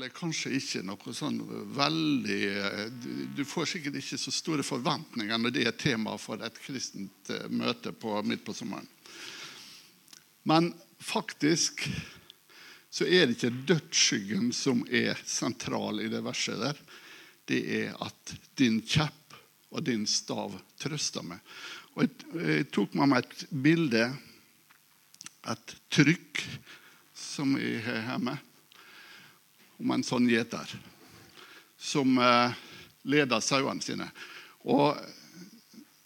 er kanskje ikke noe sånn veldig du- får sikkert ikke så store forventninger når det er tema for et kristent eh, møte på, midt på sommeren. Men faktisk så er det ikke dødsskyggen som er sentral i det verset der. Det er at din kjepp og din stav trøster meg. Og jeg, jeg tok med meg et bilde, et trykk, som jeg har hjemme, om en sånn gjeter som eh, leder sauene sine. Og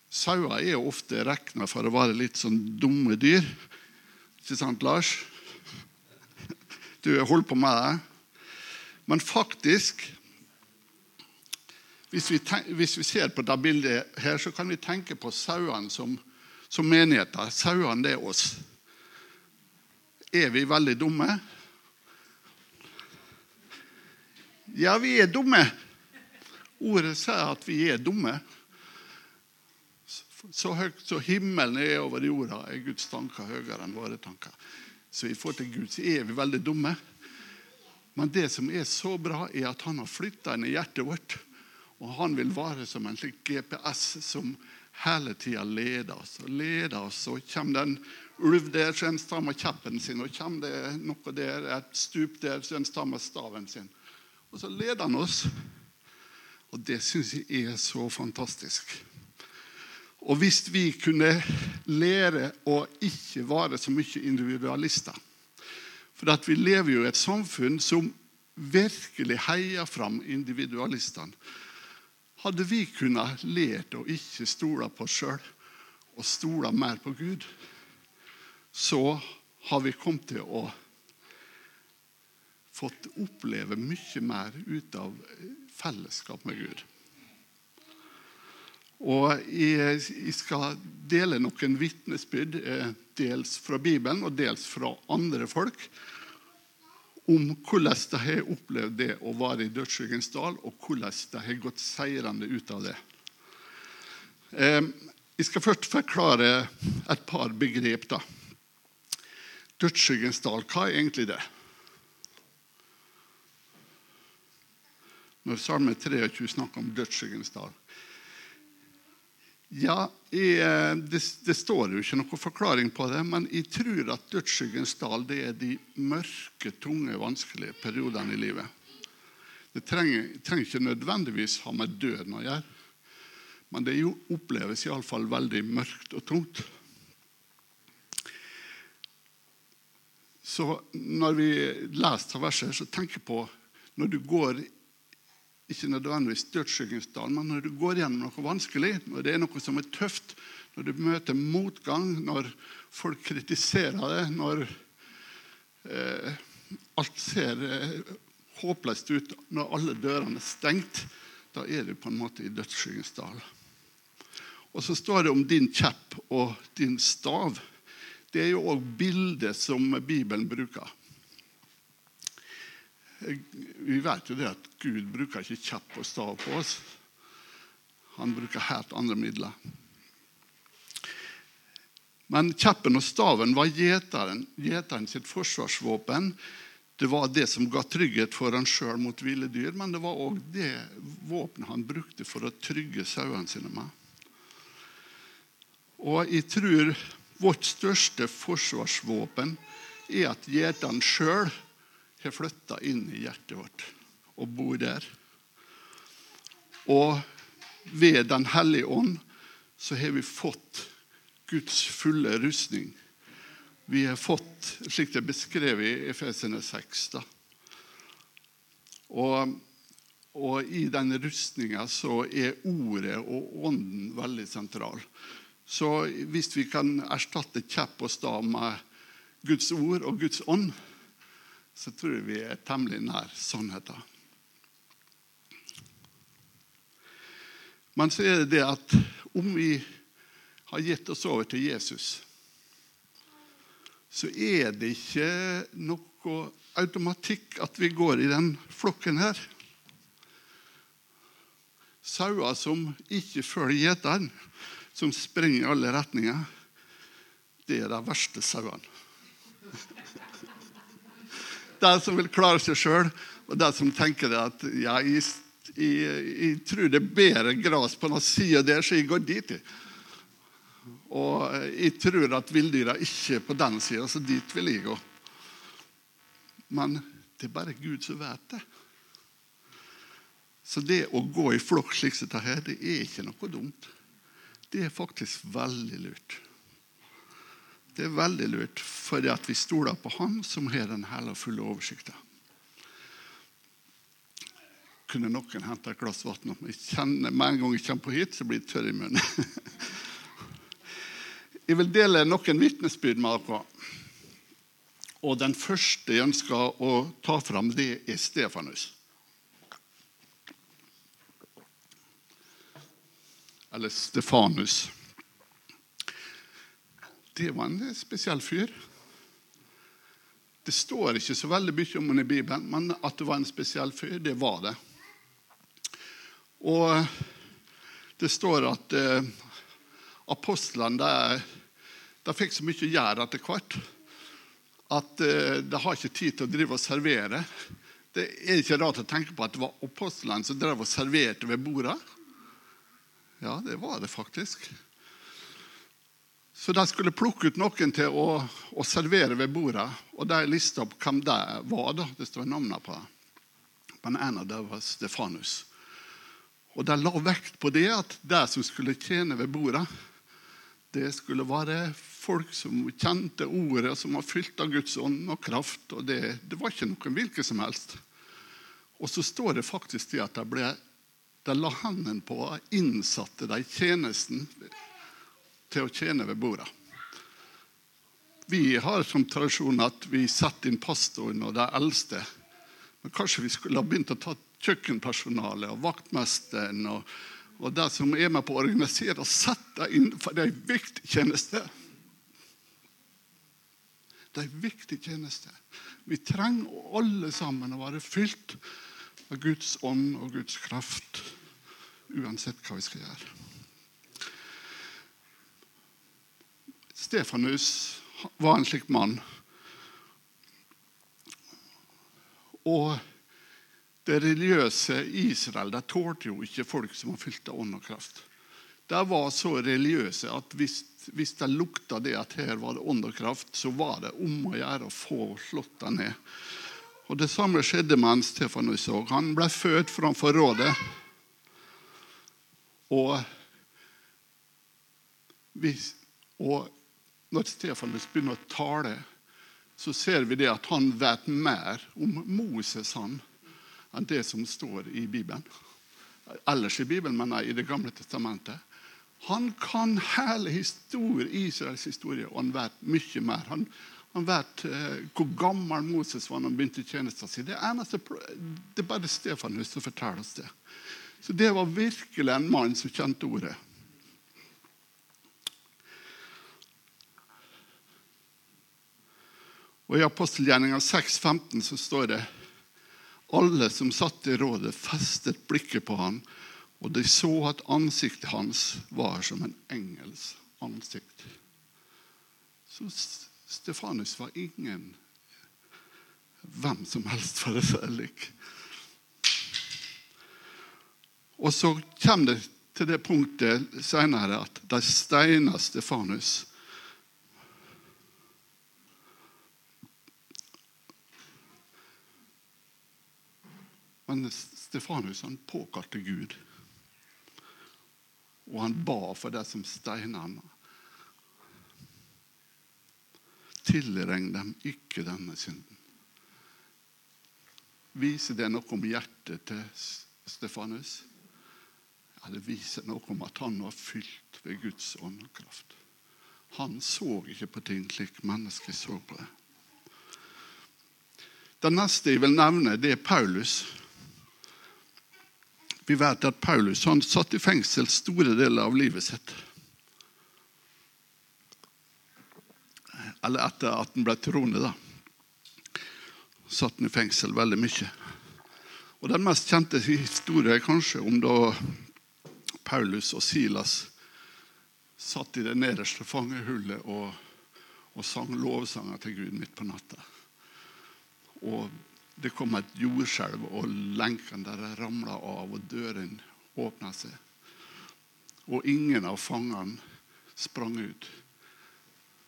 sauer er ofte regna for å være litt sånn dumme dyr. Ikke sant, Lars? Du holder på med det. Men faktisk hvis vi, ten, hvis vi ser på det bildet her, så kan vi tenke på sauene som, som menigheter. Sauene, det er oss. Er vi veldig dumme? Ja, vi er dumme. Ordet sier at vi er dumme. Så høyt så himmelen er over jorda, er Guds tanker høyere enn våre tanker. Så i forhold til Gud så er vi veldig dumme. Men det som er så bra, er at han har flytta inn i hjertet vårt. Og han vil være som en slik GPS som hele tida leder oss. Og leder oss, og kommer det en ulv der, så en strammer kjeppen sin. Og kommer det noe der, et stup der, så en strammer staven sin. Og så leder han oss. Og det syns jeg er så fantastisk. Og hvis vi kunne lære å ikke være så mye individualister For at vi lever jo i et samfunn som virkelig heier fram individualistene. Hadde vi kunnet lært å ikke stole på oss sjøl og stole mer på Gud, så har vi kommet til å fått oppleve mye mer ut av fellesskap med Gud. Og jeg, jeg skal dele noen vitnesbyrd, eh, dels fra Bibelen og dels fra andre folk, om hvordan de har opplevd det å være i dødsskyggens dal, og hvordan de har gått seirende ut av det. Eh, Jeg skal først forklare et par begrep. da. Dødsskyggens dal, hva er egentlig det? Når Salme 23 snakker om dødsskyggens dal. Ja, jeg, det, det, står jo ikke noen forklaring på det, men jeg tror at dødsskyggens dal det er de mørke, tunge, vanskelige periodene i livet. Det trenger, trenger ikke nødvendigvis ha med døden å gjøre, men det jo oppleves iallfall veldig mørkt og tungt. Så når vi leser verset, så tenker jeg på når du går ikke nødvendigvis dødsskyggingsdal, men når du går gjennom noe vanskelig, når det er noe som er tøft, når du møter motgang, når folk kritiserer det, når eh, alt ser eh, håpløst ut, når alle dørene er stengt, da er du på en måte i dødsskyggens dal. Og så står det om din kjepp og din stav. Det er jo òg bildet som Bibelen bruker. Vi vet jo det at Gud bruker ikke kjepp og stav på oss. Han bruker helt andre midler. Men kjeppen og staven var gjeteren, gjeteren sitt forsvarsvåpen. Det var det som ga trygghet for han sjøl mot ville dyr, men det var òg det våpenet han brukte for å trygge sauene sine med. Og jeg tror vårt største forsvarsvåpen er at gjeteren sjøl har flytta inn i hjertet vårt og bor der. Og ved Den hellige ånd så har vi fått Guds fulle rustning. Vi har fått, slik det er beskrevet i Efesene 6. Da. Og, og i den rustninga så er ordet og ånden veldig sentral. Så hvis vi kan erstatte kjepp og stav med Guds ord og Guds ånd, så tror jeg vi er temmelig nær sannheten. Men så er det det at om vi har gitt oss over til Jesus, så er det ikke noe automatikk at vi går i den flokken her. Sauer som ikke følger gjeteren, som springer i alle retninger, det er de verste sauene. De som vil klare seg sjøl, Og de som tenker det at ja, jeg, jeg, jeg tror det er bedre gress på den sida der, så jeg går dit. Og jeg tror at villdyra ikke er på den sida, så dit vil jeg gå. Men det er bare Gud som vet det. Så det å gå i flokk slik som dette det er ikke noe dumt. Det er faktisk veldig lurt. Det er veldig lurt, fordi at vi stoler på Han som har den hele og fulle oversikta. Kunne noen hente et glass vann? Med en gang jeg kommer på hit, så blir jeg tørr i munnen. Jeg vil dele noen vitnesbyrd med dere. Og Den første jeg ønsker å ta fram, det er Stefanus. Eller Stefanus. Det var en spesiell fyr. Det står ikke så veldig mye om ham i Bibelen, men at det var en spesiell fyr, det var det. Og det står at eh, apostlene de, de, fikk så mye å gjøre etter hvert at eh, de har ikke tid til å drive og servere. Det er ikke rart å tenke på at det var apostlene som drev og serverte ved bordet. Ja, det var det faktisk. Så de skulle plukke ut noen til å, å servere ved bordet. Og de lista opp hvem det var. da, Det står navnene på det. Men en av dem var Stefanus. Og de la vekt på det at de som skulle tjene ved bordet, det skulle være folk som kjente ordet, som var fylt av Guds ånd og kraft. og Det, det var ikke noen hvilken som helst. Og så står det faktisk det at de la hendene på innsatte de tjenesten til å tjene ved bordet. Vi har som tradisjon at vi setter inn pastoren og de eldste. Men kanskje vi skulle ha begynt å ta kjøkkenpersonalet og vaktmesteren og, og de som er med på å organisere, og sette inn, for det er en viktig tjeneste. Det er en viktig tjeneste. Vi trenger alle sammen å være fylt av Guds ånd og Guds kraft, uansett hva vi skal gjøre. Stefanus var en slik mann. Og det religiøse Israel der tålte jo ikke folk som var fylt av ånd og kraft. De var så religiøse at hvis, hvis de lukta det at her var det ånd og kraft, så var det om å gjøre å få slått dem ned. Og Det samme skjedde med Stefanus òg. Han ble født framfor rådet. Og, og når Stefanus begynner å tale, så ser vi det at han vet mer om Moses han, enn det som står i Bibelen. Ellers i Bibelen, men i Det gamle testamentet. Han kan hele historie, Israels historie, og han vet mye mer. Han, han vet uh, hvor gammel Moses var når han begynte tjenesten sin. Det, eneste, det er bare Stefanus som forteller oss det. Så det var virkelig en mann som kjente ordet. Og I apostelgjerninga 6,15 så står det alle som satt i rådet, festet blikket på ham, og de så at ansiktet hans var som en engels ansikt. Så Stefanus var ingen hvem som helst, for å si det slik. Og så kommer det til det punktet senere at de steiner Stefanus. Men Stefanus han påkalte Gud. Og han ba for det som steina ham. Tilregn dem ikke denne synden. Viser det noe om hjertet til Stefanus? Ja, Det viser noe om at han var fylt ved Guds ånd og kraft. Han så ikke på ting slik mennesker så på det. Den neste jeg vil nevne, det er Paulus. Vi vet at Paulus han satt i fengsel store deler av livet sitt. Eller etter at han ble troende, da. Satt han i fengsel veldig mye. Og Den mest kjente historien er kanskje om da Paulus og Silas satt i det nederste fangehullet og, og sang lovsanger til Gud midt på natta. Og det kom et jordskjelv, og lenkene der ramla av, og døren åpna seg. Og ingen av fangene sprang ut.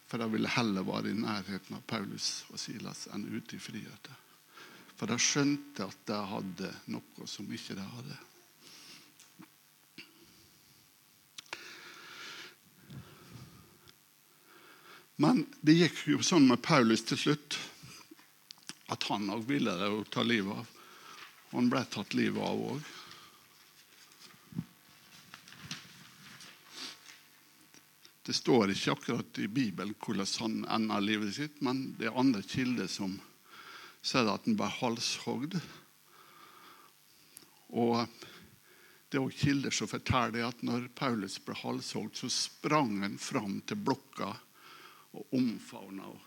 For de ville heller være i nærheten av Paulus og Silas enn ute i friheten. For de skjønte at de hadde noe som ikke de hadde. Men det gikk jo sånn med Paulus til slutt at han òg ville det å ta livet av. Og han ble tatt livet av òg. Det står ikke akkurat i Bibelen hvordan han ender livet sitt, men det er andre kilder som sier at han ble halshogd. Og det er også kilder som forteller at når Paulus ble halshogd, så sprang han fram til blokka og omfavna henne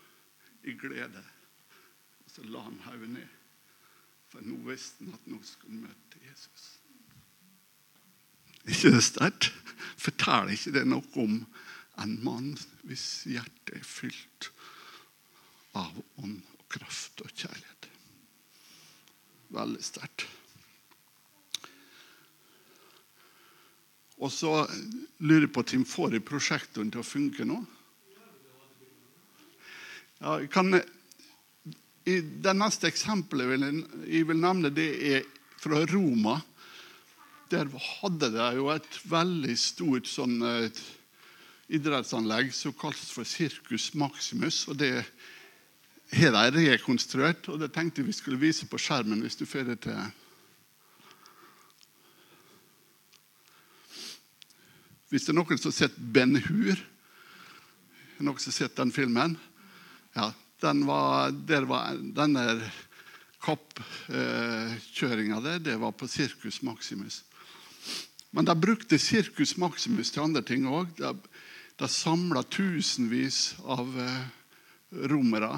i glede. Så la han hodet ned. For nå visste han at nå skulle han møte Jesus. ikke det sterkt? Forteller ikke det noe om en mann hvis hjertet er fylt av ånd og kraft og kjærlighet? Veldig sterkt. Og så lurer jeg på om får jeg prosjektoren til å funke nå? Ja, jeg kan, i det neste eksempelet jeg vil, jeg vil nevne, det er fra Roma. Der hadde de jo et veldig stort sånn, et idrettsanlegg som kalles for Circus Maximus. og Det har de rekonstruert, og det tenkte vi skulle vise på skjermen hvis du fører til. Hvis det er noen som har sett Ben Hur, noen som har sett den filmen ja, den var, var, Denne kappkjøringa der, det var på Circus Maximus. Men de brukte Circus Maximus til andre ting òg. De, de samla tusenvis av eh, romere.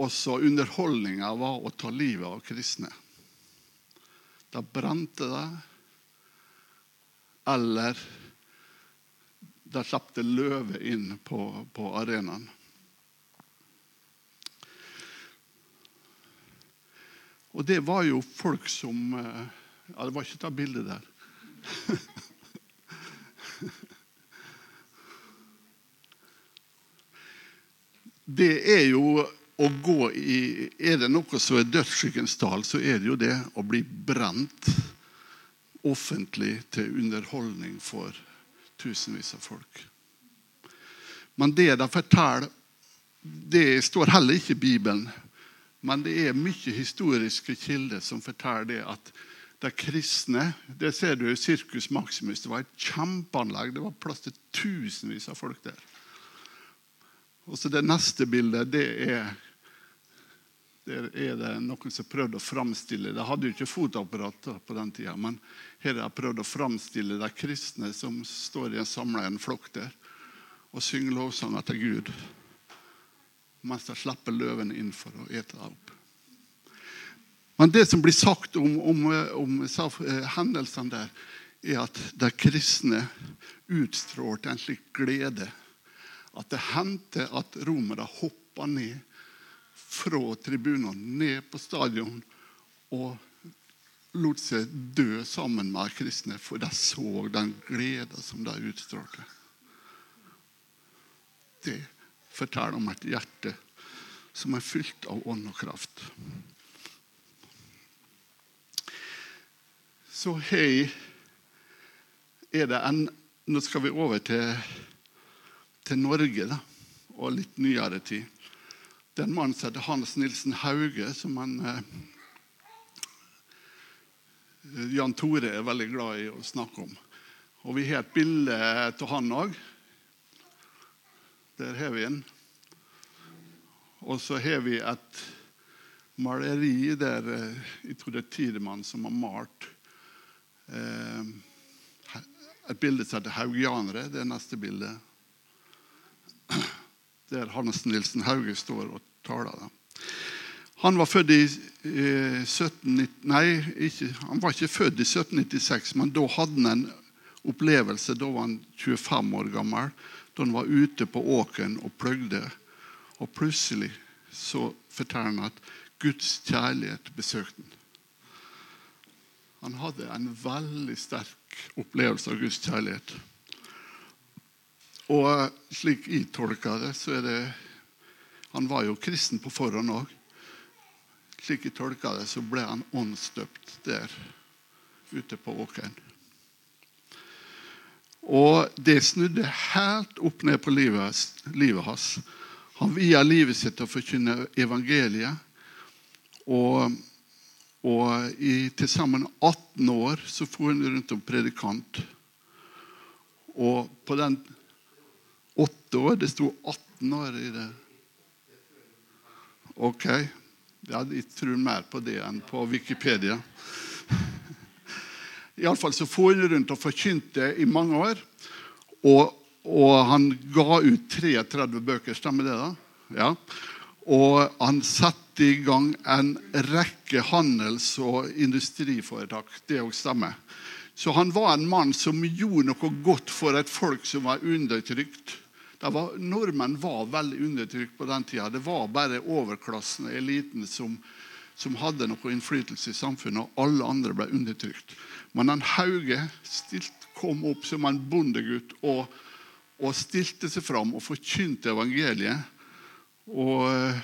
Også underholdninga var å ta livet av kristne. De brente det, eller de slapp løve inn på, på arenaen. Og det var jo folk som eh, Ja, det var ikke det bildet der. Det er jo å gå i Er det noe som er dødsskyggens dal, så er det jo det å bli brent offentlig til underholdning for tusenvis av folk. Men det de forteller, det står heller ikke i Bibelen. Men det er mye historiske kilder som forteller det at de kristne Det ser du i Sirkus Maximus. Det var et kjempeanlegg. Det var plass til tusenvis av folk der. Og så Det neste bildet det er, der er det noen som prøvde å framstille De hadde jo ikke fotoapparat på den tida, men her har de prøvd å framstille de kristne som står i en samla en flokk der og synger lovsanger til Gud mens de slipper løvene inn for å ete dem opp. Men det som blir sagt om, om, om eh, hendelsene der, er at de kristne utstrålte en slik glede at det hendte at romere hoppa ned fra tribunene, ned på stadion, og lot seg dø sammen med kristne, for de så den gleden som de utstrålte. Det forteller om et hjerte som er fylt av ånd og kraft. Så hei er det en Nå skal vi over til, til Norge da, og litt nyere tid. Det er en mann som heter Hans Nilsen Hauge, som han, eh, Jan Tore er veldig glad i å snakke om. Og Vi har et bilde av han òg. Der har vi en. Og så har vi et maleri der eh, jeg tror det er Tidemann som har malt eh, et bilde som heter 'Haugianere'. Det er neste bilde. Der Hannes Nilsen Hauge står og taler. Han var født i eh, 1790, Nei, ikke, han var ikke født i 1796, men da hadde han en opplevelse. Da var han 25 år gammel da han var ute på åkeren og pløgde. Og plutselig så forteller han at Guds kjærlighet besøkte han. Han hadde en veldig sterk opplevelse av Guds kjærlighet. Og slik jeg tolker det, så er det Han var jo kristen på forhånd òg. Slik jeg tolker det, så ble han åndsdøpt der ute på åkeren. Og det snudde helt opp ned på livet, livet hans. Han via livet sitt til å forkynne evangeliet. Og, og i til sammen 18 år så for han rundt som predikant. Og på den åtte år Det sto 18 år i det. Ok. Ja, jeg tror mer på det enn på Wikipedia. Iallfall så for han rundt og forkynte i mange år. Og, og, han ga ut 33 bøker, stemmer det? da? Ja. Og han satte i gang en rekke handels- og industriforetak. Det òg stemmer. Så han var en mann som gjorde noe godt for et folk som var undertrykt. Var, nordmenn var veldig undertrykt på den tida. Det var bare overklassen eliten som, som hadde noe innflytelse i samfunnet, og alle andre ble undertrykt. Men han Hauge stilt, kom opp som en bondegutt og, og stilte seg fram og forkynte evangeliet. Og uh,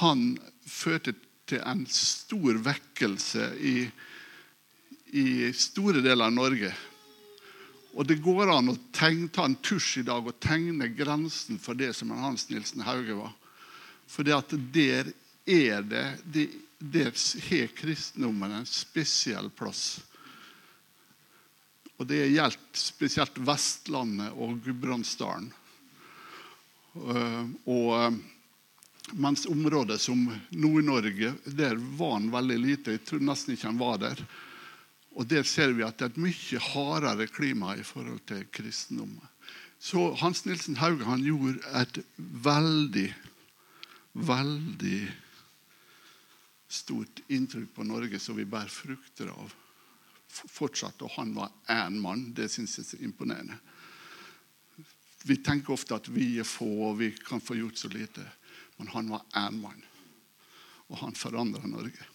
han førte til en stor vekkelse i, i store deler av Norge. Og det går an å tegne, ta en tusj i dag og tegne grensen for det som Hans Nilsen Hauge var. For der er det, det Der har kristendommen en spesiell plass. Og det gjelder spesielt Vestlandet og Gudbrandsdalen. Eh, eh, mens området som Nord-Norge, der var han veldig lite. Jeg tror nesten ikke han var der. Og Der ser vi at det er et mye hardere klima i forhold til kristendom. Så Hans Nilsen Hauge han gjorde et veldig, veldig stort inntrykk på Norge som vi bærer frukter av fortsatt. Og han var én mann. Det syns jeg er imponerende. Vi tenker ofte at vi er få og vi kan få gjort så lite. Men han var én mann. Og han forandra Norge.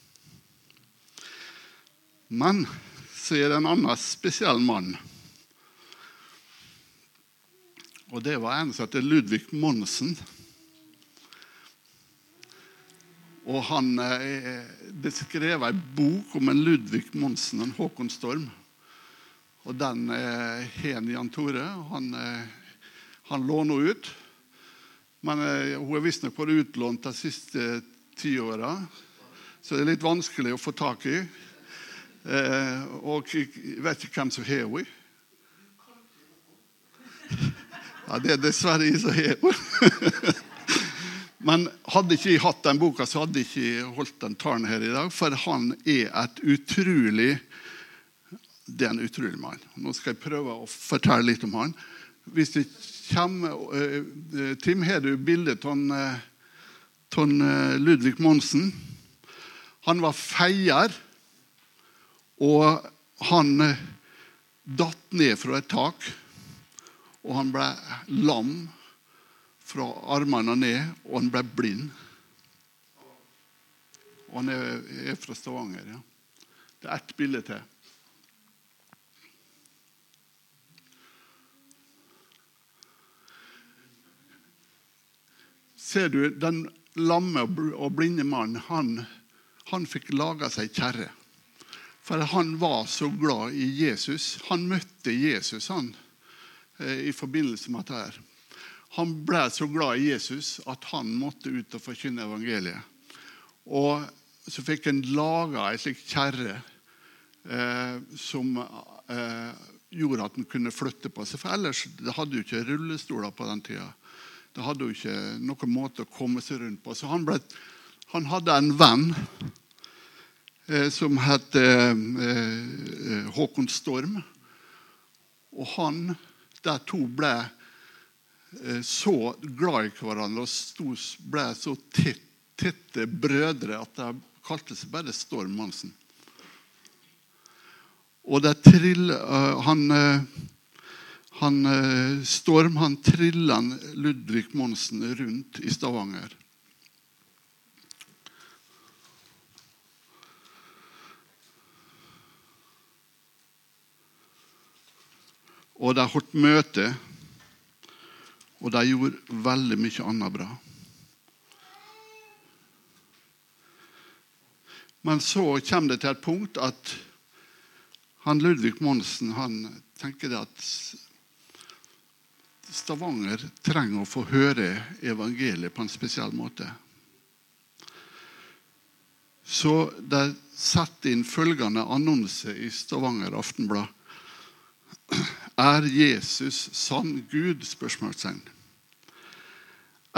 Men så er det en annen spesiell mann. Og det var en som heter Ludvig Monsen. Og han, beskrev Det er en bok om en Ludvig Monsen, en Håkon Storm. Og Den eh, har Jan Tore. Han, eh, han låner ut. Men hun er visstnok vært utlånt de siste ti åra, så det er litt vanskelig å få tak i. Eh, og jeg vet ikke hvem som har henne. Ja, det er dessverre jeg som har henne. Men hadde ikke jeg hatt den boka, så hadde jeg ikke holdt den talen her i dag. For han er et utrolig Det er en utrolig mann. Nå skal jeg prøve å fortelle litt om han. Hvis det kommer uh, Tim, har du bildet av uh, Ludvig Monsen? Han var feier. Og han datt ned fra et tak, og han ble lam fra armene og ned, og han ble blind. Og han er, fra Stavanger. ja. Det er ett bilde til. Ser du, den lamme og blinde mannen, han, han fikk laga seg kjerre. For han var så glad i Jesus. Han møtte Jesus han, eh, i forbindelse med dette. her. Han ble så glad i Jesus at han måtte ut og forkynne evangeliet. Og så fikk han laga ei slik kjerre eh, som eh, gjorde at han kunne flytte på seg. For ellers det hadde jo ikke rullestoler på den tida. Det hadde jo ikke noen måte å komme seg rundt på. Så han, ble, han hadde en venn eh, som het eh, eh, Håkon Storm. Og han, der to ble Eh, så glad i hverandre og ble så tette brødre at de kalte seg bare Storm Mansen. Og det trill, eh, han, eh, han, Storm han trilla Ludvig Monsen rundt i Stavanger. Og de holdt møte og de gjorde veldig mye annet bra. Men så kommer det til et punkt at han Ludvig Monsen han tenker at Stavanger trenger å få høre evangeliet på en spesiell måte. Så de setter inn følgende annonse i Stavanger Aftenblad. Er Jesus sann Gud? spørsmålstegn.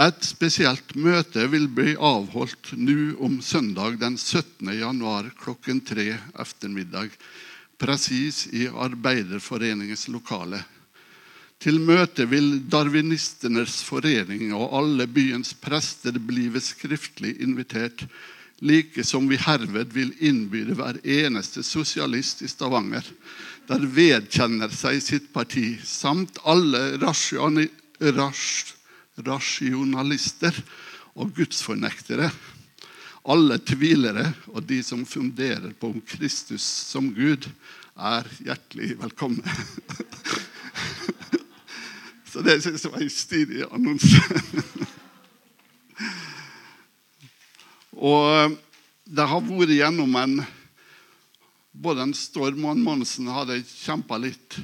Et spesielt møte vil bli avholdt nå om søndag den 17. januar klokken tre ettermiddag, presis i Arbeiderforeningens lokale. Til møtet vil Darwinistenes forening og alle byens prester blive skriftlig invitert, like som vi herved vil innbyde hver eneste sosialist i Stavanger, der vedkjenner seg sitt parti, samt alle rasjonalister og gudsfornektere, alle tvilere og de som funderer på om Kristus som Gud, er hjertelig velkomne. Så det syns jeg var en stilig annonse. og det har vært gjennom en Både en Storm og en Monsen hadde kjempa litt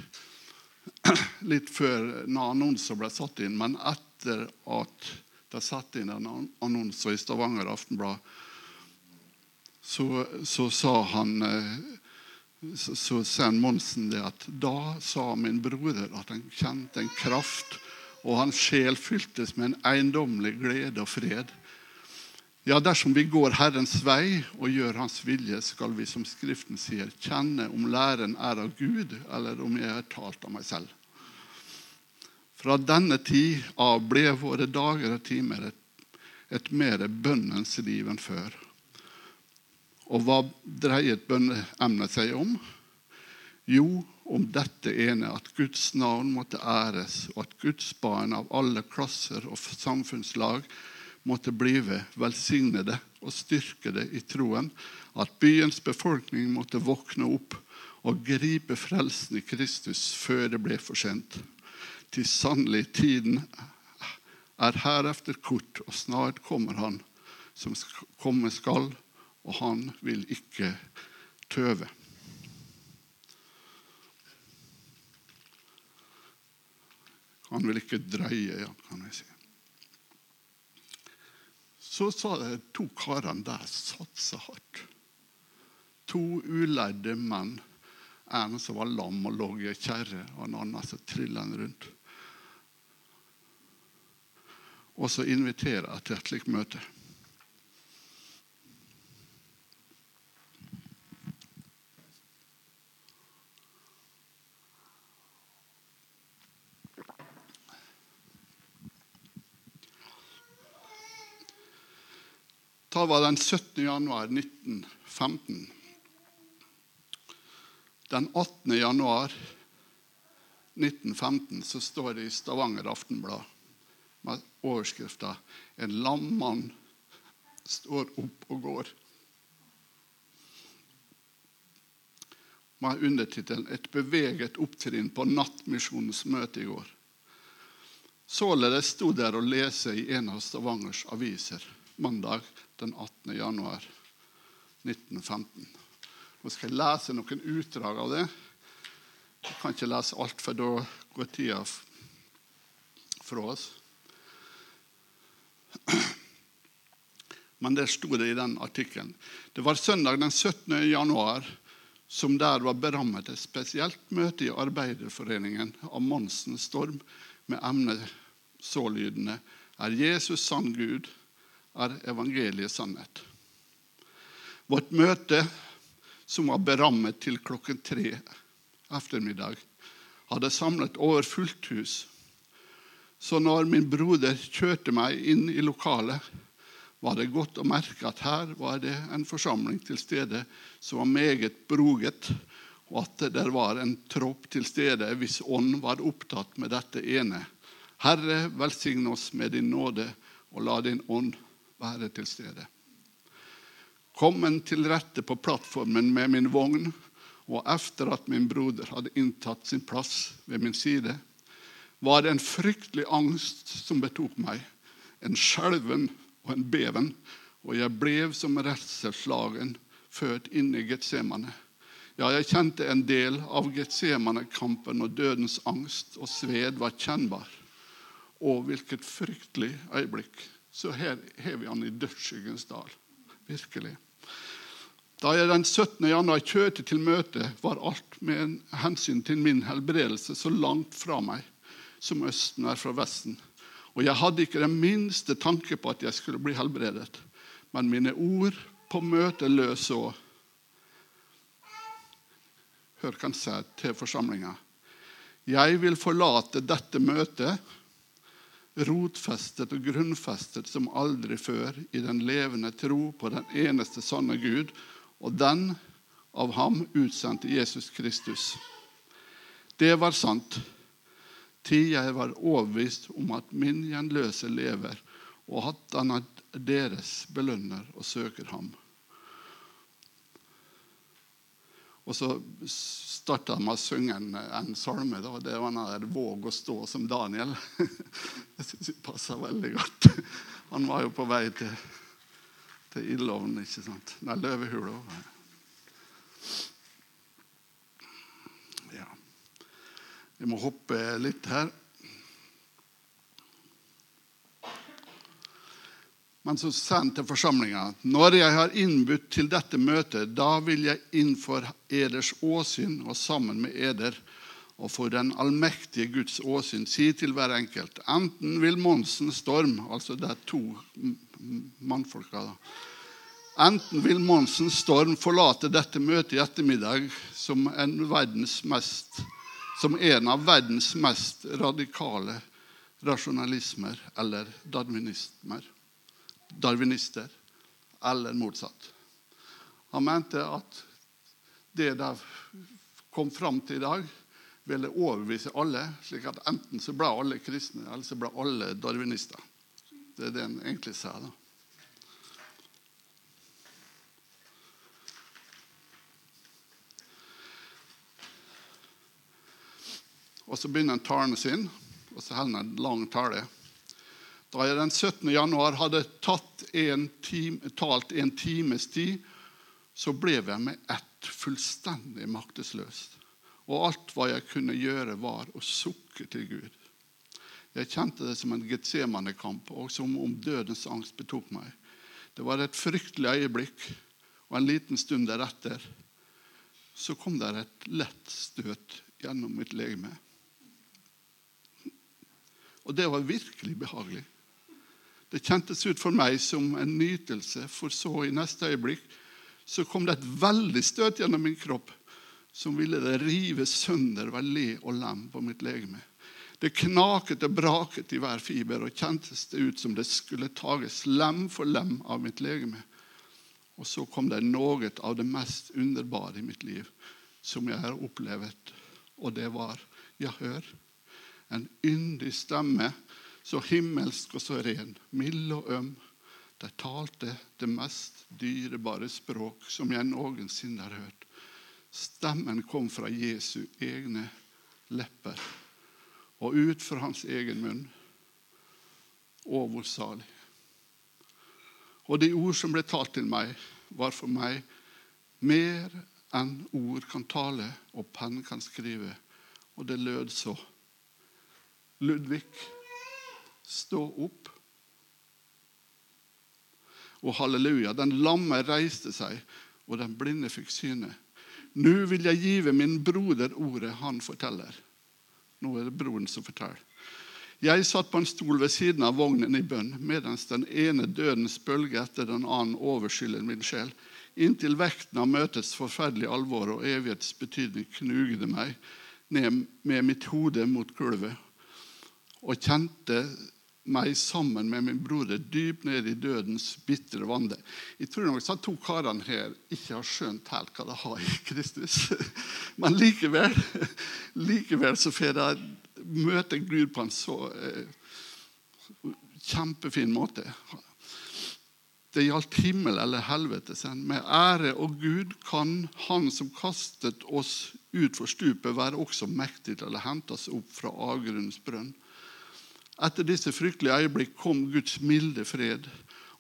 litt før når annonser ble satt inn. Men etter at de satte inn en annonse i Stavanger Aftenblad, så, så sa han eh, så, så sier Monsen det at da sa min broder at han kjente en kraft, og hans sjel fyltes med en eiendommelig glede og fred. Ja, dersom vi går Herrens vei og gjør Hans vilje, skal vi, som Skriften sier, kjenne om læren er av Gud, eller om jeg er talt av meg selv. Fra denne tid av ble våre dager og timer et, et mer bønnens liv enn før. Og hva dreiet bønneemnet seg om? Jo, om dette ene, at Guds navn måtte æres, og at Guds barn av alle klasser og samfunnslag måtte blive velsignede og styrkede i troen, at byens befolkning måtte våkne opp og gripe frelsen i Kristus før det ble for sent. Til sannelig tiden er herefter kort, og snart kommer Han som komme skal og han vil ikke tøve. Han vil ikke drøye, ja, kan vi si. Så to karene der satsa hardt. To ulærde menn. En som var lam og lå i ei kjerre, og en annen som trilla rundt. Og så inviterer jeg til et slikt møte. Da var den 17. januar 1915. Den 18. januar 1915 så står det i Stavanger Aftenblad med overskrifta 'En lam mann står opp og går'. Med undertittelen 'Et beveget opptrinn på Nattmisjonens møte i går'. Således sto der å lese i en av Stavangers aviser mandag den 18. januar 1915. Nå skal jeg lese noen utdrag av det. Jeg kan ikke lese alt, for da går tida fra oss. Men det sto det i den artikkelen. Det var søndag den 17. januar som der var berammet et spesielt møte i Arbeiderforeningen av Monsen Storm med emnet sålydende Er Jesus sann Gud? Er evangeliet sannhet. Vårt møte, som var berammet til klokken tre ettermiddag, hadde samlet over fullt hus. Så når min broder kjørte meg inn i lokalet, var det godt å merke at her var det en forsamling til stede som var meget broget, og at det var en tropp til stede hvis ånd var opptatt med dette ene. Herre, velsigne oss med din nåde, og la din ånd være til stede. Kommen til rette på plattformen med min vogn og etter at min broder hadde inntatt sin plass ved min side, var det en fryktelig angst som betok meg, en skjelven og en beven, og jeg ble som redselslagen født inn i Getsemane. Ja, jeg kjente en del av Getsemane-kampen og dødens angst og sved var kjennbar. Å, hvilket fryktelig øyeblikk. Så her har vi han i dødsskyggens dal. Virkelig. Da jeg den 17. januar kjørte til møtet, var alt med hensyn til min helbredelse så langt fra meg som Østen er fra Vesten. Og jeg hadde ikke den minste tanke på at jeg skulle bli helbredet. Men mine ord på møtet lød så Hør hva han sier til forsamlinga. Jeg vil forlate dette møtet rotfestet og grunnfestet som aldri før i den levende tro på den eneste sanne Gud og den av ham utsendte Jesus Kristus. Det var sant til jeg var overbevist om at min gjenløse lever, og at han er deres belønner og søker ham. Og så starta de med å synge en, en salme. Da. Det var den der 'Våg å stå som Daniel'. Jeg syns det passa veldig godt. Han var jo på vei til, til ildovnen, ikke sant? Nei, løvehula. Ja. Vi må hoppe litt her. Men så sendt til forsamlinga. Når jeg har innbudt til dette møtet, da vil jeg innfor eders åsyn og sammen med eder og for den allmektige Guds åsyn si til hver enkelt Enten vil Monsen Storm Altså det er to mannfolka, da. Enten vil Monsen Storm forlate dette møtet i ettermiddag som en, mest, som en av verdens mest radikale rasjonalismer eller darwinismer darwinister, eller motsatt. Han mente at det de kom fram til i dag, ville overbevise alle, slik at enten så ble alle kristne, eller så ble alle darwinister. Det er det han egentlig sa. da. Og så begynner han talen sin, og så holder han en lang tale. Da jeg den 17. januar hadde en time, talt en times tid, så ble jeg med ett fullstendig maktesløs. Og alt hva jeg kunne gjøre, var å sukke til Gud. Jeg kjente det som en Getsemane-kamp, og som om dødens angst betok meg. Det var et fryktelig øyeblikk, og en liten stund deretter så kom det et lett støt gjennom mitt legeme. Og det var virkelig behagelig. Det kjentes ut for meg som en nytelse, for så i neste øyeblikk så kom det et veldig støt gjennom min kropp som ville det rive sønder hver le og lem på mitt legeme. Det knaket og braket i hver fiber og kjentes det ut som det skulle tages lem for lem av mitt legeme. Og så kom det noe av det mest underbare i mitt liv som jeg har opplevd, og det var, ja, hør, en yndig stemme så himmelsk og så ren, mild og øm. De talte det mest dyrebare språk som jeg noensinne har hørt. Stemmen kom fra Jesu egne lepper og ut fra hans egen munn. Og hvor salig. Og de ord som ble talt til meg, var for meg mer enn ord kan tale og penn kan skrive. Og det lød så. Ludvig stå opp. Og halleluja, den lamme reiste seg, og den blinde fikk syne. Nå vil jeg give min broder ordet han forteller. Nå er det broren som forteller. Jeg satt på en stol ved siden av vognen i bønn, mens den ene dødens bølge etter den annen overskyller min sjel, inntil vekten av møtets forferdelige alvor og evighets betydning knugde meg ned med mitt hode mot gulvet og kjente meg sammen med min broder dypt ned i dødens bitre vande. Jeg tror nok at to karene her ikke har skjønt helt hva de har i Kristus. Men likevel, likevel så får de møte Gud på en så eh, kjempefin måte. Det gjaldt himmel eller helvete. Med ære og Gud kan Han som kastet oss utfor stupet, være også mektig til å hente oss opp fra avgrunnens brønn. Etter disse fryktelige øyeblikk kom Guds milde fred,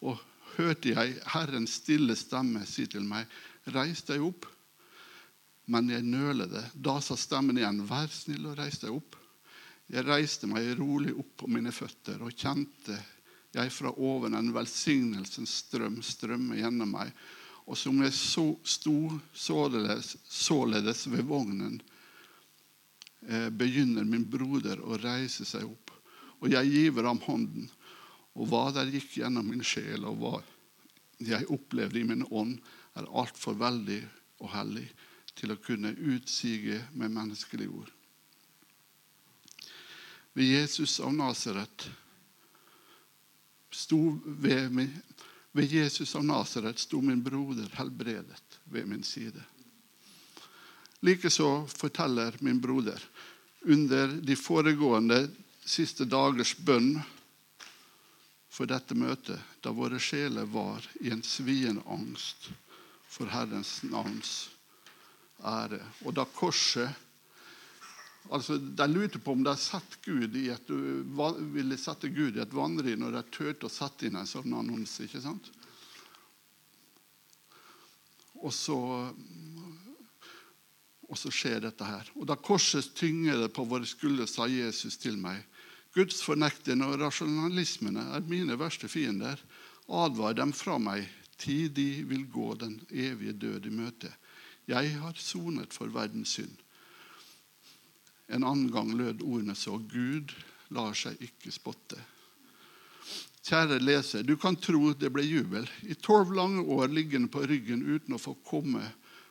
og hørte jeg Herrens stille stemme si til meg, reis deg opp. Men jeg nølede. Da sa stemmen igjen, vær snill og reis deg opp. Jeg reiste meg rolig opp på mine føtter og kjente jeg fra oven en velsignelsens strøm strømme gjennom meg. Og som jeg så, sto således, således ved vognen, eh, begynner min broder å reise seg opp. Og jeg giver ham hånden. Og hva der gikk gjennom min sjel, og hva jeg opplevde i min ånd, er altfor veldig og hellig til å kunne utsige med menneskelige ord. Ved Jesus av Nasaret sto ved, min, ved Jesus av Nasaret sto min broder helbredet ved min side. Likeså forteller min broder under de foregående siste dagers bønn for dette møtet, da våre sjeler var i en sviende angst for Herrens navns ære. Og da korset Altså, De lurte på om de et, ville sette Gud i et vanry når de turte å sette inn en sånn annonse. ikke sant? Og så, og så skjer dette her. Og da korset tynger det på våre skuldre, sa Jesus til meg. Guds fornekterne og rasjonalismene er mine verste fiender. Advar dem fra meg, tid de vil gå den evige død i møte. Jeg har sonet for verdens synd. En annen gang lød ordene så Gud lar seg ikke spotte. Kjære leser, du kan tro det ble jubel. I tolv lange år liggende på ryggen uten å få komme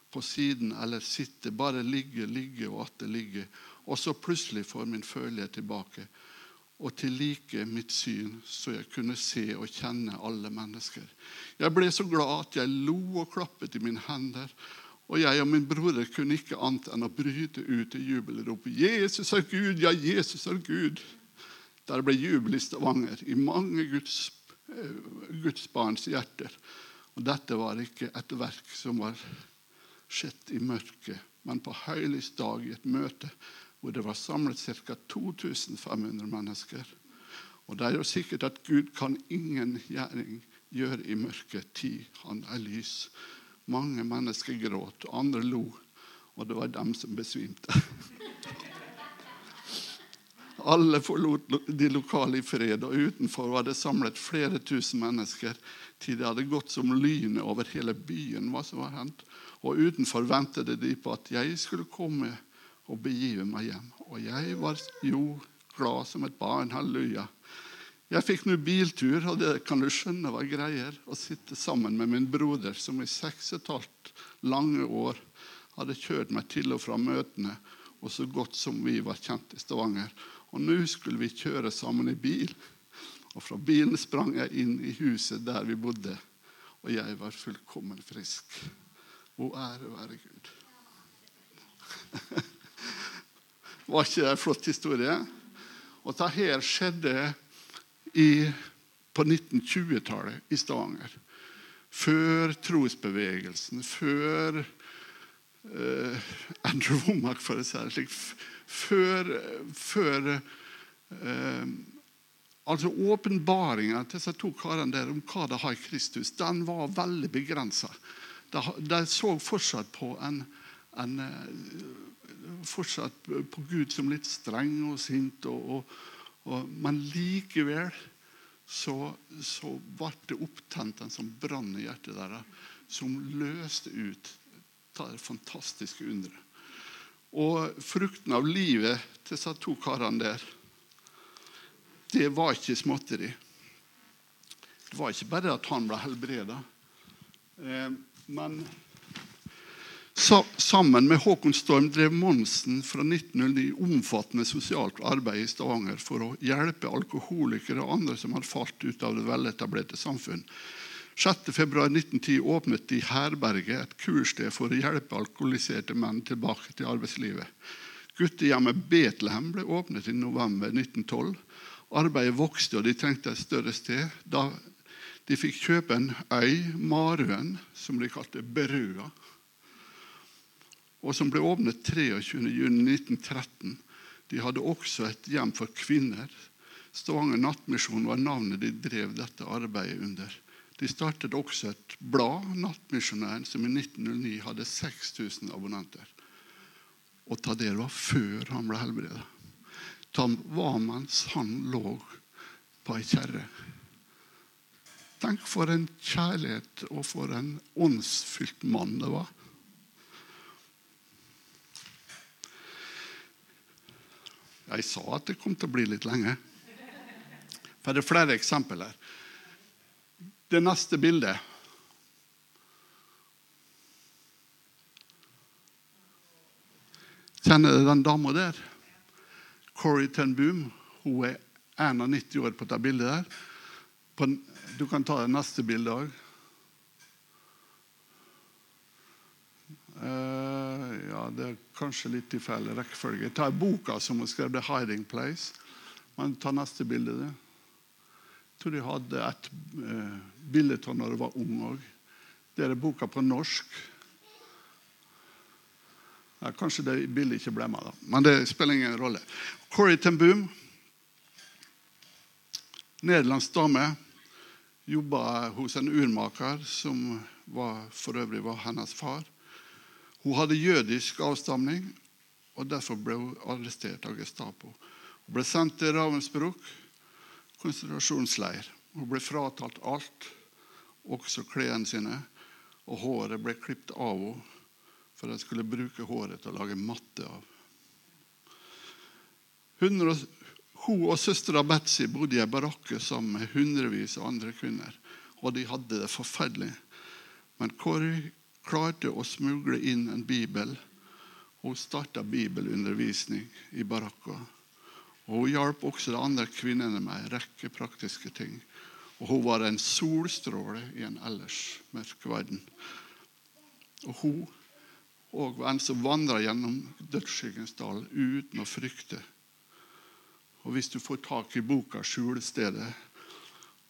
på siden eller sitte, bare ligge, ligge og atter ligge. Og så plutselig får min følelse tilbake, og til like mitt syn, så jeg kunne se og kjenne alle mennesker. Jeg ble så glad at jeg lo og klappet i mine hender og jeg og min broder kunne ikke annet enn å bryte ut i jubelrop. Jesus er Gud! Ja, Jesus er Gud! Der ble jubel i Stavanger, i mange Guds, eh, Guds barns hjerter. Og dette var ikke et verk som var skjedd i mørket, men på høylys dag i et møte hvor det var samlet ca. 2500 mennesker. Og det er jo sikkert at Gud kan ingen gjerning gjøre i mørket, tid han er lys. Mange mennesker gråt, andre lo. Og det var dem som besvimte. Alle forlot de lokale i fred, og utenfor var det samlet flere tusen mennesker til det hadde gått som lynet over hele byen. hva som var hendt. Og utenfor ventet de på at jeg skulle komme og begive meg hjem. Og jeg var jo glad som et barn. Halleluja. Jeg fikk nå biltur, og det kan du skjønne var greier. Å sitte sammen med min broder, som i seks og et halvt lange år hadde kjørt meg til og fra møtene, og så godt som vi var kjent i Stavanger. Og nå skulle vi kjøre sammen i bil. Og fra bilen sprang jeg inn i huset der vi bodde, og jeg var fullkommen frisk. Å ære være Gud. Var ikke det en flott historie? Og dette her skjedde i, på 1920-tallet i Stavanger. Før trosbevegelsen, før uh, Andrew Womack, for å si det slik. Før, før uh, Altså Åpenbaringa til disse to karene der om hva de har i Kristus, den var veldig begrensa. De, de, så fortsatt på en, en eh, fortsatt på Gud som litt streng og sint. og, og og, men likevel så, så ble det opptent en sånn brann i hjertet deres som løste ut det fantastiske underet. Og frukten av livet til disse to karene der, det var ikke småtteri. Det var ikke bare at han ble helbreda. Eh, men Sammen med Håkon Storm drev Monsen fra 1909 omfattende sosialt arbeid i Stavanger for å hjelpe alkoholikere og andre som hadde falt ut av det veletablerte samfunn. 6.2.1910 åpnet de Herberget, et kurssted for å hjelpe alkoholiserte menn tilbake til arbeidslivet. Guttehjemmet Betlehem ble åpnet i november 1912. Arbeidet vokste, og de trengte et større sted. Da De fikk kjøpe en øy, Marøen, som de kalte Berøa, og som ble åpnet 23.6.1913. De hadde også et hjem for kvinner. Stavanger Nattmisjon var navnet de drev dette arbeidet under. De startet også et blad, Nattmisjonæren, som i 1909 hadde 6000 abonnenter. Og ta det var før han ble helbredet. Det var mens han lå på ei kjerre. Tenk for en kjærlighet og for en åndsfylt mann det var. Jeg sa at det kom til å bli litt lenge. For det er flere eksempler. Det neste bildet Kjenner du den dama der? Corrie ten Boom. Hun er 91 år på det bildet der. Du kan ta det neste bildet òg. Ja, det er kanskje litt i feil rekkefølge. Ta boka som hun skrev, 'The Hiding Place'. Men ta neste bilde. Jeg tror de hadde et uh, bilde av når hun var ung òg. Det er boka på norsk. Ja, kanskje det bildet ikke ble med, da. men det spiller ingen rolle. Corrie ten Boom, nederlandsk dame, jobba hos en urmaker som var, for øvrig var hennes far. Hun hadde jødisk avstamning, og derfor ble hun arrestert av Gestapo. Hun ble sendt til Ravensbruk konsentrasjonsleir. Hun ble fratalt alt, også klærne sine, og håret ble klippet av henne for de skulle bruke håret til å lage matte av. Hun og søstera Betzy bodde i ei barakke sammen med hundrevis av andre kvinner. Og de hadde det forferdelig. Men Kåre klarte å smugle inn en bibel. Hun starta bibelundervisning i barakka. Og Hun hjalp også de andre kvinnene med en rekke praktiske ting. Og Hun var en solstråle i en ellers mørk verden. Og hun og en som vandra gjennom dødsskyggens dal uten å frykte. Og hvis du får tak i boka 'Skjulestedet',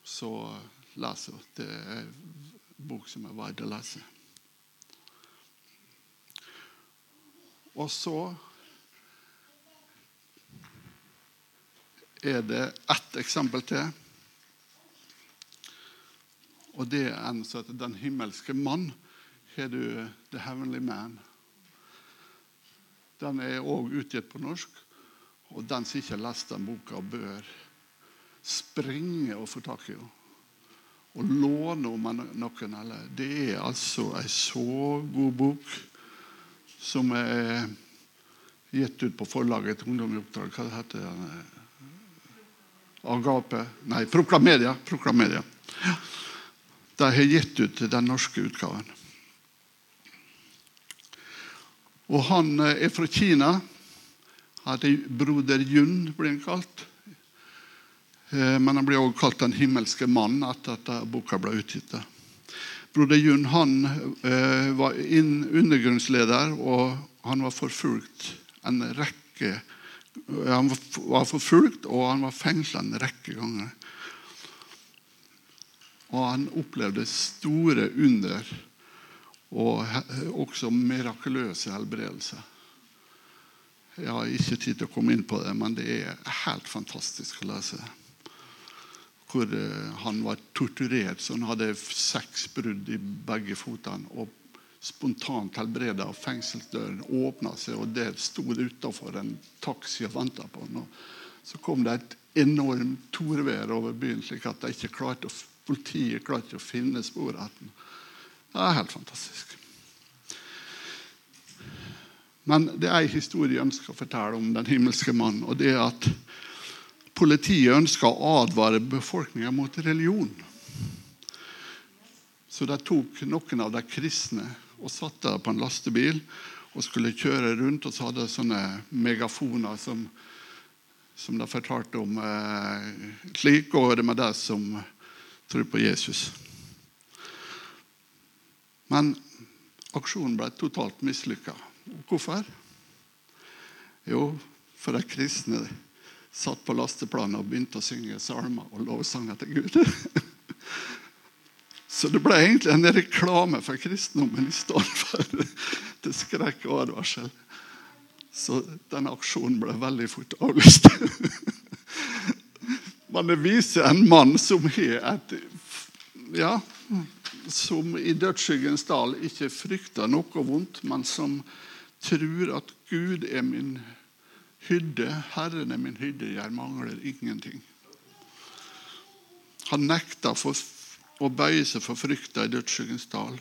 så leser du. Det er en bok som er verd å lese. Og så er det ett eksempel til. Og det er en som heter 'Den himmelske mann'. Har du 'The Heavenly Man'? Den er òg utgitt på norsk. Og den som ikke har lest den boka, bør springe og få tak i henne. Og låne om noen. Eller. Det er altså ei så god bok som er gitt ut på forlaget til Ungdom i oppdrag. Hva heter det? Agape Nei, Proklamedia. Proklamedia. De har gitt ut den norske utgaven. Og han eh, er fra Kina. Hadde broder Jun, blir han kalt. Eh, men han blir også kalt Den himmelske mann etter at boka ble utgitt. Broder Jun han eh, var undergrunnsleder, og han var forfulgt en rekke Han var forfulgt, og han var fengsla en rekke ganger. Og han opplevde store under og også mirakuløse helbredelser. Jeg har ikke tid til å komme inn på det, men det er helt fantastisk å lese. Hvor eh, han var torturert, så han hadde seks brudd i begge fotene. Og spontant helbreda, og fengselsdøren åpna seg, og der sto det utafor en taxi og venta på ham. Så kom det et enormt torvær over byen, slik at ikke klarte, politiet klarte ikke å finne sporet av ham. Det er helt fantastisk. Men det er en historie jeg ønsker å fortelle om den himmelske mann. og det er at Politiet ønska å advare befolkninga mot religion. Så de tok noen av de kristne og satte dem på en lastebil og skulle kjøre rundt. Og så hadde de sånne megafoner som, som de fortalte om. Eh, slik går det med de som tror på Jesus. Men aksjonen ble totalt mislykka. Hvorfor? Jo, for de kristne satt på lasteplanet og begynte å synge salmer og lovsanger til Gud. Så det ble egentlig en reklame for kristendommen i stedet for til skrekk og advarsel. Så denne aksjonen ble veldig fort avlyst. Men det viser en mann som har et ja, som i dødsskyggens dal ikke frykter noe vondt, men som tror at Gud er min hyrde, Herren er min hyrde, jeg mangler ingenting. Han nekta for, å bøye seg for frykta i dødsskyggens dal.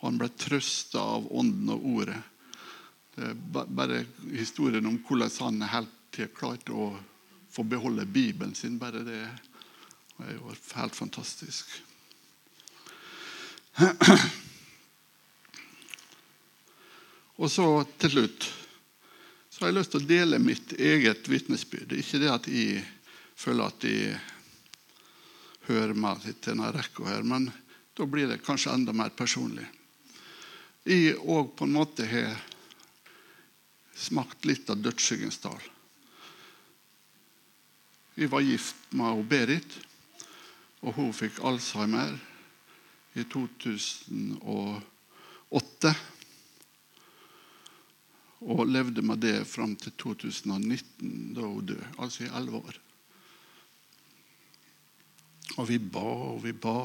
Og han ble trøsta av ånden og ordet. Det er bare historien om hvordan han helt klarte å få beholde Bibelen sin. Bare det er jo helt fantastisk. Og så til slutt så har jeg lyst til å dele mitt eget vitnesbyrd. Ikke det at jeg føler at jeg hører meg til denne rekka her, men da blir det kanskje enda mer personlig. Jeg òg på en måte har smakt litt av dødsskyggens dal. Jeg var gift med Berit, og hun fikk alzheimer i 2008. Og levde med det fram til 2019, da hun døde. Altså i elleve år. Og vi ba og vi ba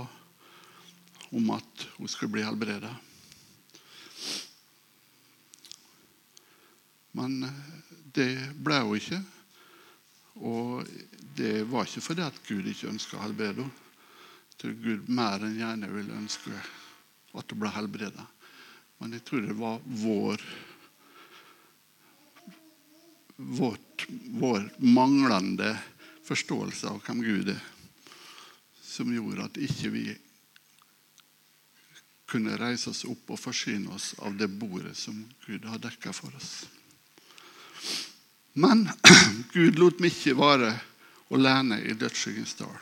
om at hun skulle bli helbreda. Men eh, det ble hun ikke. Og det var ikke fordi at Gud ikke ønska å helbrede henne tror Gud mer enn gjerne ville ønske at hun ble helbreda. Men jeg tror det var vår, vårt, vår manglende forståelse av hvem Gud er, som gjorde at ikke vi kunne reise oss opp og forsyne oss av det bordet som Gud har dekka for oss. Men Gud lot meg ikke være alene i dødsskyggens dal.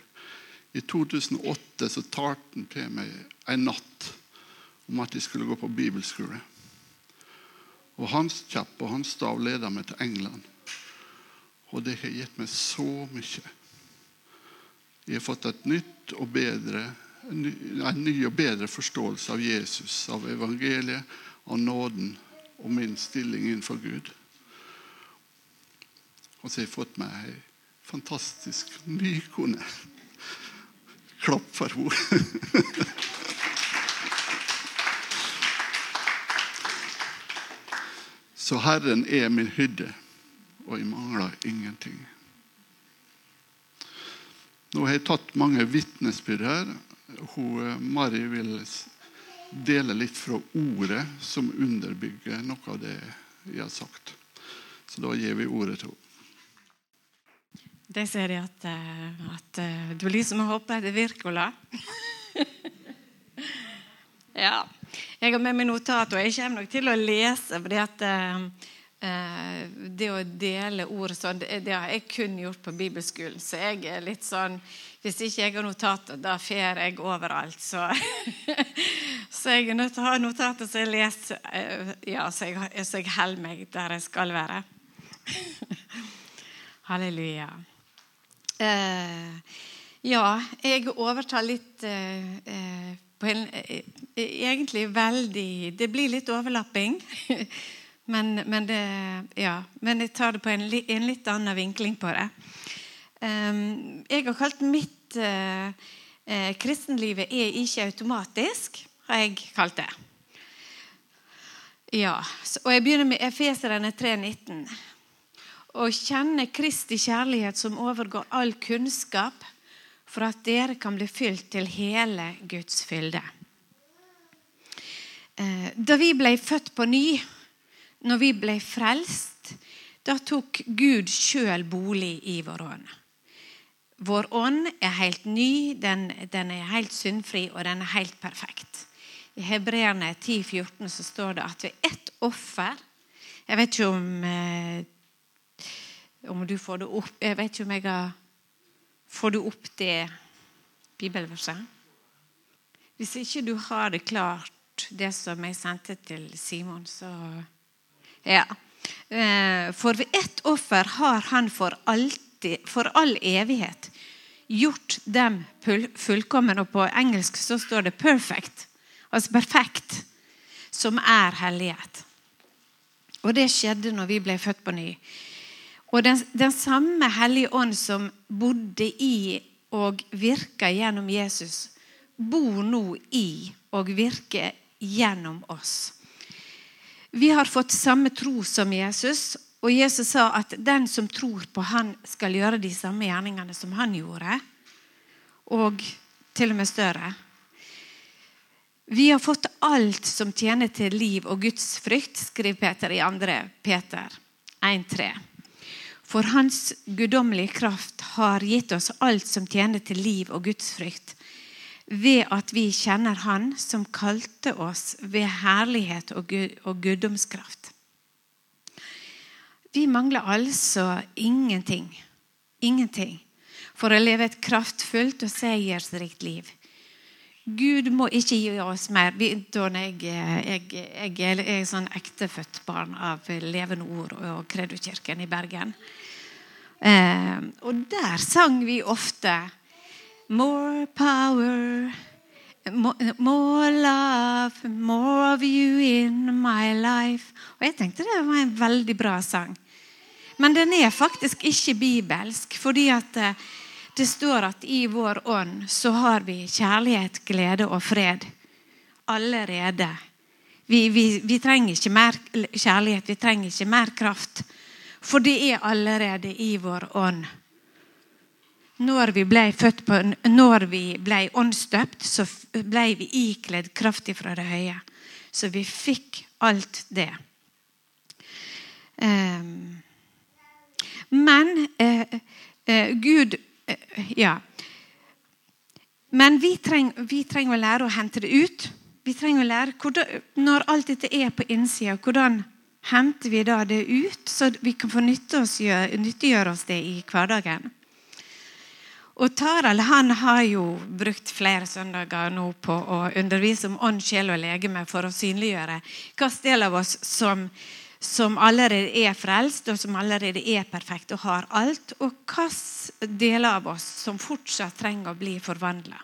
I 2008 så talte han til meg en natt om at jeg skulle gå på bibelskole. Og Hans kjapp og hans stav leda meg til England. Og det har gitt meg så mye. Jeg har fått et nytt og bedre, en ny og bedre forståelse av Jesus, av evangeliet, av nåden og min stilling innenfor Gud. Og så har jeg fått meg ei fantastisk ny kone. Klapp for henne. Så Herren er min hyrde, og jeg mangler ingenting. Nå har jeg tatt mange vitnesbyrd her. Hun, eh, Mari vil dele litt fra ordet som underbygger noe av det jeg har sagt. Så da gir vi ordet til henne. Det ser jeg at, eh, at eh, du liksom hopper etter Wirkola. ja. Jeg har med meg notat, og jeg kommer nok til å lese. fordi at eh, det å dele ord sånn, det, har jeg kun gjort på bibelskolen. Så jeg er litt sånn Hvis ikke jeg har notater, da fer jeg overalt. Så, så jeg er nødt til å ha notater så jeg leser, ja, så jeg, så jeg holder meg der jeg skal være. Halleluja. Eh, ja, jeg overtar litt eh, eh en eh, Egentlig veldig Det blir litt overlapping. men, men, det, ja, men jeg tar det på en, en litt annen vinkling på det. Ehm, jeg har kalt mitt eh, eh, Kristenlivet er ikke automatisk, har jeg kalt det. Ja, og Jeg begynner med Efeserene 3,19 Å kjenne Kristi kjærlighet som overgår all kunnskap, for at dere kan bli fylt til hele Guds fylde. Eh, da vi ble født på ny, når vi ble frelst, da tok Gud sjøl bolig i vår ånd. Vår ånd er helt ny, den, den er helt syndfri, og den er helt perfekt. I Hebreerne 10,14 så står det at ved ett offer Jeg vet ikke om eh, om du får det opp Jeg vet ikke om jeg har Får du opp det bibelverset? Hvis ikke du har det klart, det som jeg sendte til Simon, så Ja. Eh, for ved ett offer har han for, alltid, for all evighet gjort dem fullkommen. Og på engelsk så står det 'perfect', altså perfekt, som er hellighet. Og det skjedde når vi ble født på ny. Og den, den samme Hellige Ånd som bodde i og virka gjennom Jesus, bor nå i og virker gjennom oss. Vi har fått samme tro som Jesus, og Jesus sa at den som tror på han skal gjøre de samme gjerningene som han gjorde, og til og med større. Vi har fått alt som tjener til liv og Guds frykt, skriver Peter i 2. Peter 1,3. For Hans guddommelige kraft har gitt oss alt som tjener til liv og Guds frykt, ved at vi kjenner Han som kalte oss ved herlighet og guddomskraft. Vi mangler altså ingenting. Ingenting for å leve et kraftfullt og seiersrikt liv. Gud må ikke gi oss mer. Jeg, jeg, jeg, jeg er sånn ektefødt barn av Levende Ord og Kredokirken i Bergen. Eh, og der sang vi ofte More power, more, more love, more of you in my life. Og jeg tenkte det var en veldig bra sang. Men den er faktisk ikke bibelsk, fordi at eh, det står at i vår ånd så har vi kjærlighet, glede og fred allerede. Vi, vi, vi, trenger ikke mer kjærlighet, vi trenger ikke mer kraft. For det er allerede i vår ånd. Når vi ble født på, når vi ble åndsdøpt, så ble vi ikledd kraft fra det høye. Så vi fikk alt det. Um, men eh, eh, Gud ja. Men vi trenger, vi trenger, å lære å hente det ut. Vi trenger å lære hvordan, Når alt dette er på innsida, hvordan henter vi da det ut, så vi kan få nyttiggjøre oss det i hverdagen? Og Tarald han har jo brukt flere søndager nå på å undervise om ånd, sjel og legeme for å synliggjøre hvilken del av oss som som allerede er frelst, og som allerede er perfekt og har alt, og hvilke deler av oss som fortsatt trenger å bli forvandla.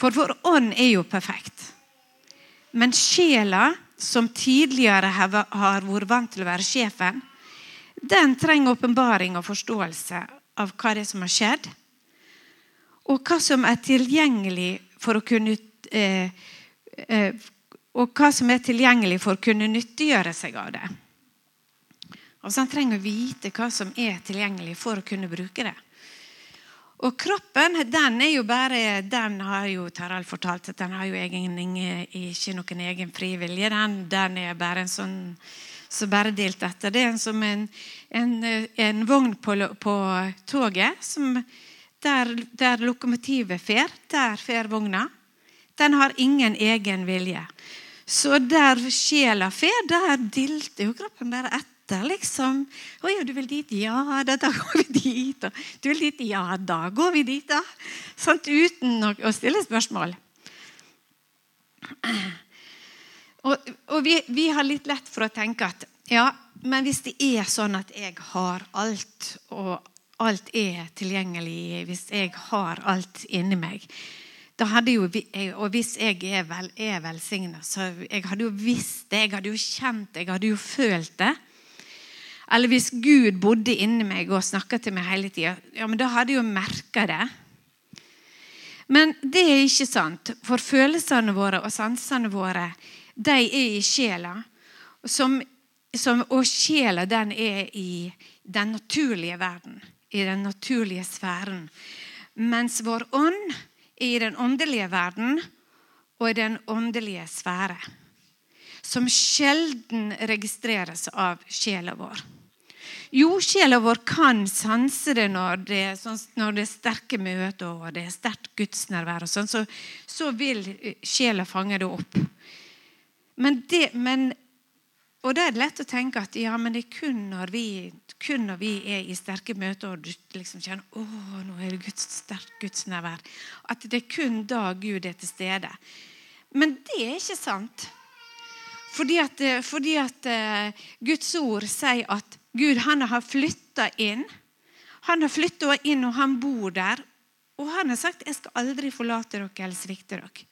For vår ånd er jo perfekt. Men sjela, som tidligere har vært vant til å være sjefen, den trenger åpenbaring og forståelse av hva det er som har skjedd, og hva som er tilgjengelig for å kunne eh, eh, og hva som er tilgjengelig for å kunne nyttiggjøre seg av det. Altså Han trenger å vite hva som er tilgjengelig for å kunne bruke det. Og kroppen den er jo bare, den har jo Tarald fortalt at den har jo egen, ikke noen egen frivillige. Den, den er bare en sånn så bare delt etter. Det er som en, en, en vogn på, på toget som, der, der lokomotivet fer. Der fer vogna. Den har ingen egen vilje. Så der sjela får, der dilter jo kroppen bare etter. liksom. 'Å ja, du vil dit? Ja da, da går vi dit.' Og, 'Du vil dit? Ja da går vi dit', da. Sånn, uten å, å stille spørsmål. Og, og vi, vi, har litt lett for å tenke at ja, men hvis det er sånn at jeg har alt, og alt er tilgjengelig, hvis jeg har alt inni meg, jo, Og hvis jeg er, vel, er velsigna, så jeg hadde jo visst det, jeg hadde jo kjent det, jeg hadde jo følt det. Eller hvis Gud bodde inni meg og snakka til meg hele tida, ja, men da hadde jeg jo merka det. Men det er ikke sant, for følelsene våre og sansene våre de er i sjela. Som, som, og sjela den er i den naturlige verden, i den naturlige sfæren. Mens vår ånd i den åndelige verden og i den åndelige sfære. Som sjelden registreres av sjela vår. Jo, sjela vår kan sanse det når det, sånn, er sterke møter og det er sterkt gudsnærvær. Sånn, så, så, vil sjela fange det opp. Men det, men, og da er det lett å tenke at ja, men det er kun når vi kun når vi er i sterke møter og du liksom kjenner å, nå er det Guds, sterkt gudsnærvær, at det er kun da Gud er til stede. Men det er ikke sant. Fordi at, eh, fordi at uh, Guds ord sier at Gud han har flytta inn. Han har flytta inn, og han bor der. Og han har sagt 'Jeg skal aldri forlate dere eller svikte dere'.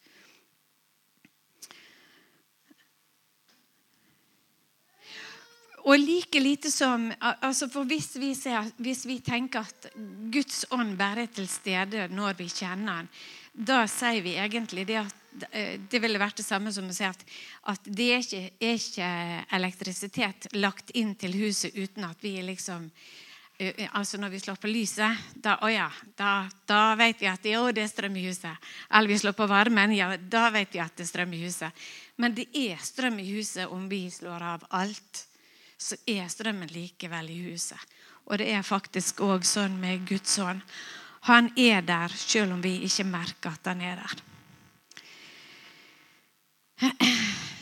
Og like lite som altså For hvis vi, ser, hvis vi tenker at Guds ånd bare er til stede når vi kjenner den, da sier vi egentlig det at eh, det ville vært det samme som å si at, at det er ikke, er ikke, elektrisitet lagt inn til huset uten at vi liksom altså Når vi slår på lyset, da, å ja, da, da vet vi at det, det er strøm i huset. Eller vi slår på varmen, ja, da vet vi at det er strøm i huset. Men det er strøm i huset om vi slår av alt så er strømmen likevel i huset. Og det er faktisk òg sånn med Guds ånd. Han er der selv om vi ikke merker at han er der.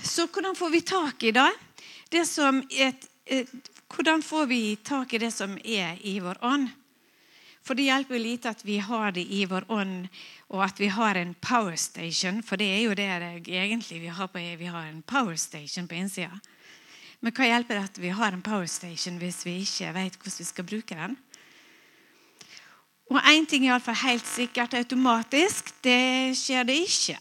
Så hvordan får vi tak i det? det et, hvordan får vi tak i det som er i vår ånd? For det hjelper jo lite at vi har det i vår ånd, og at vi har en power station. For det er jo det egentlig vi har på Vi har en power station på innsida. Men hva hjelper det at vi har en powerstation hvis vi ikke vet hvordan vi skal bruke den? Og én ting er iallfall helt sikkert automatisk. Det skjer det ikke.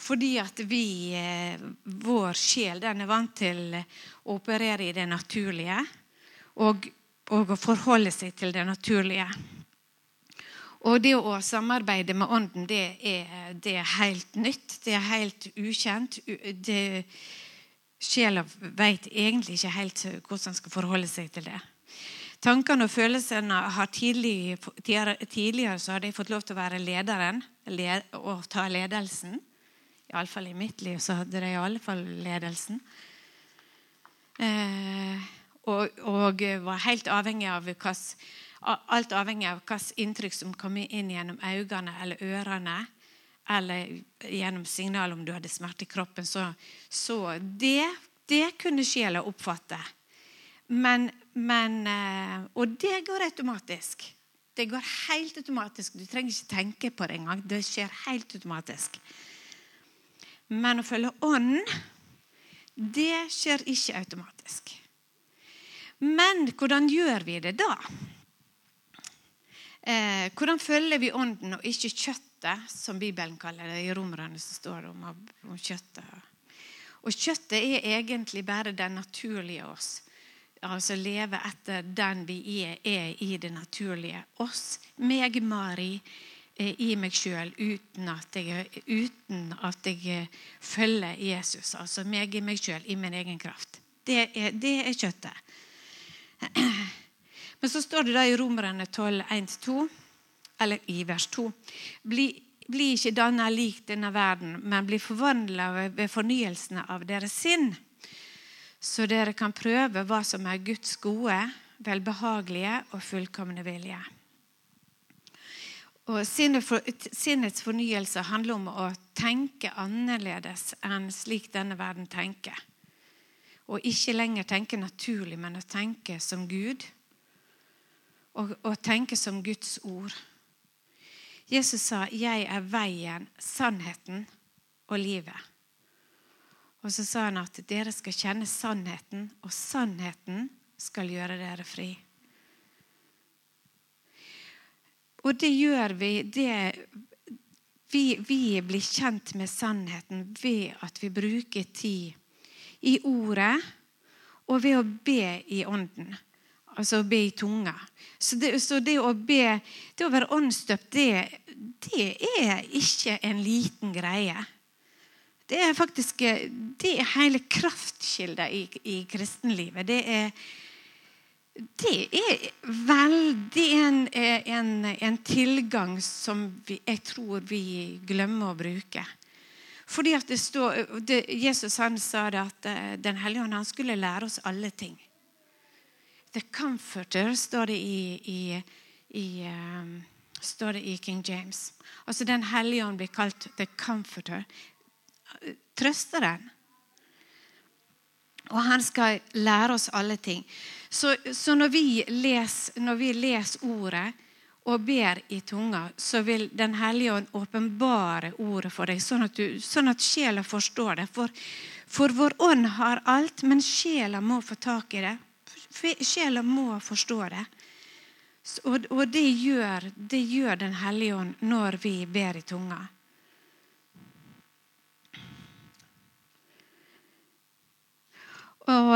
Fordi at vi, eh, vår sjel den er vant til å operere i det naturlige og, og å forholde seg til det naturlige. Og det å samarbeide med Ånden, det er, det er helt nytt. Det er helt ukjent. Det, Sjela vet egentlig ikke helt hvordan skal forholde seg til det. Tankene og følelsene har tidlig, Tidligere så har de fått lov til å være lederen led, og ta ledelsen. Iallfall i mitt liv så hadde de iallfall ledelsen. Eh, og, og, var helt avhengig av hvilket, alt avhengig av hvilket inntrykk som kom inn gjennom øynene eller ørene eller gjennom signal om du hadde smerte i kroppen. Så, så det, det, kunne sjela oppfatte. Men, men, eh, og det går automatisk. Det går helt automatisk. Du trenger ikke tenke på det engang. Det skjer helt automatisk. Men å følge ånden, det skjer ikke automatisk. Men hvordan gjør vi det da? Eh, hvordan følger vi ånden og ikke kjøttet? Kjøttet, som Bibelen kaller det. I Romerne så står det om, om kjøttet. Og kjøttet er egentlig bare den naturlige oss. Altså leve etter den vi er, er i det naturlige. Oss, meg, Mari, i meg sjøl uten, uten, at jeg følger Jesus. Altså meg i meg sjøl, i min egen kraft. Det er, det er kjøttet. Men så står det da i Romerne 12, 1-2 eller i vers 2. Bli, bli ikke danna lik denne verden, men bli forvandla ved fornyelsen av deres sinn, så dere kan prøve hva som er Guds gode, velbehagelige og fullkomne vilje. Og Sinnets fornyelse handler om å tenke annerledes enn slik denne verden tenker. Og ikke lenger tenke naturlig, men å tenke som Gud. Og, og tenke som Guds ord. Jesus sa 'Jeg er veien, sannheten og livet'. Og så sa han at dere skal kjenne sannheten, og sannheten skal gjøre dere fri. Og det gjør vi det, vi, vi blir kjent med sannheten ved at vi bruker tid i ordet og ved å be i ånden. Altså å be i tunga. Så det, så det å be, det å være åndsdøpt, det, det, er ikke en liten greie. Det er faktisk det er hele kraftkilden i, i kristenlivet. Det er, det er veldig en, en, en tilgang som vi, jeg tror vi glemmer å bruke. Fordi at det står, Jesus han sa det at eh, Den hellige ånd skulle lære oss alle ting. The Comforter står det i, i, i, um, står det i King James. Altså Den hellige ånd blir kalt The Comforter. Trøsteren. Og han skal lære oss alle ting. Så, så når, vi leser, når, vi leser ordet og ber i tunga, så vil Den hellige ånd åpenbare ordet for deg, sånn at, du, sånn at sjela forstår det. For, for vår ånd har alt, men sjela må få tak i det. Sjela må forstå det. Og, det, gjør, det gjør Den hellige ånd når vi ber i tunga. Og,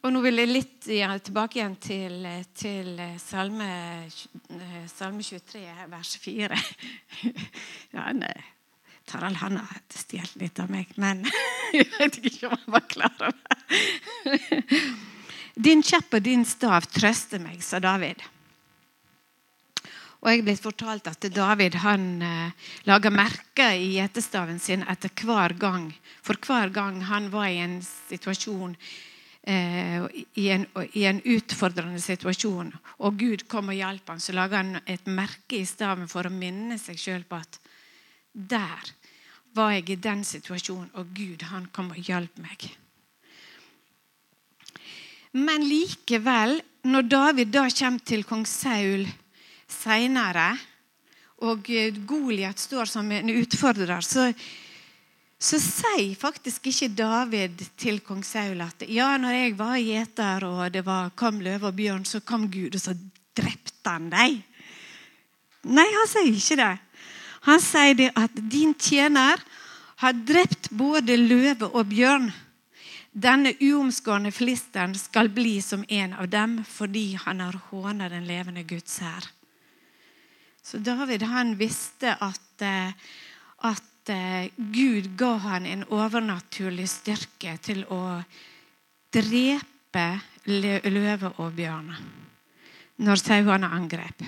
og nå vil jeg litt tilbake igjen til, til salme, eh, salme 23, vers 4. ja, nei. Tarald han har stjålet litt av meg, men jeg vet ikke om han var klar over det. Din kjepp og din stav trøster meg, sa David. Og jeg er blitt fortalt at David han eh, laga merker i gjetestaven sin etter hver gang. For hver gang han var i en situasjon eh, i, en, i en utfordrende situasjon, og Gud kom og hjalp ham, så laga han et merke i staven for å minne seg sjøl på at der var jeg i den situasjonen, og Gud han kom og hjalp meg. Men likevel, når David da kommer til kong Saul seinere, og Goliat står som en utfordrer, så, så sier faktisk ikke David til kong Saul at ja, når jeg var gjeter og det var, kom løve og bjørn, så kom Gud, og så drepte han deg. Nei, han sier ikke det. Han sier det at din tjener har drept både løve og bjørn. Denne uomskårne filisteren skal bli som en av dem fordi han har håna den levende Guds hær. Så David han visste at, eh, at eh, Gud ga han en overnaturlig styrke til å drepe løve og bjørn når sauene angrep.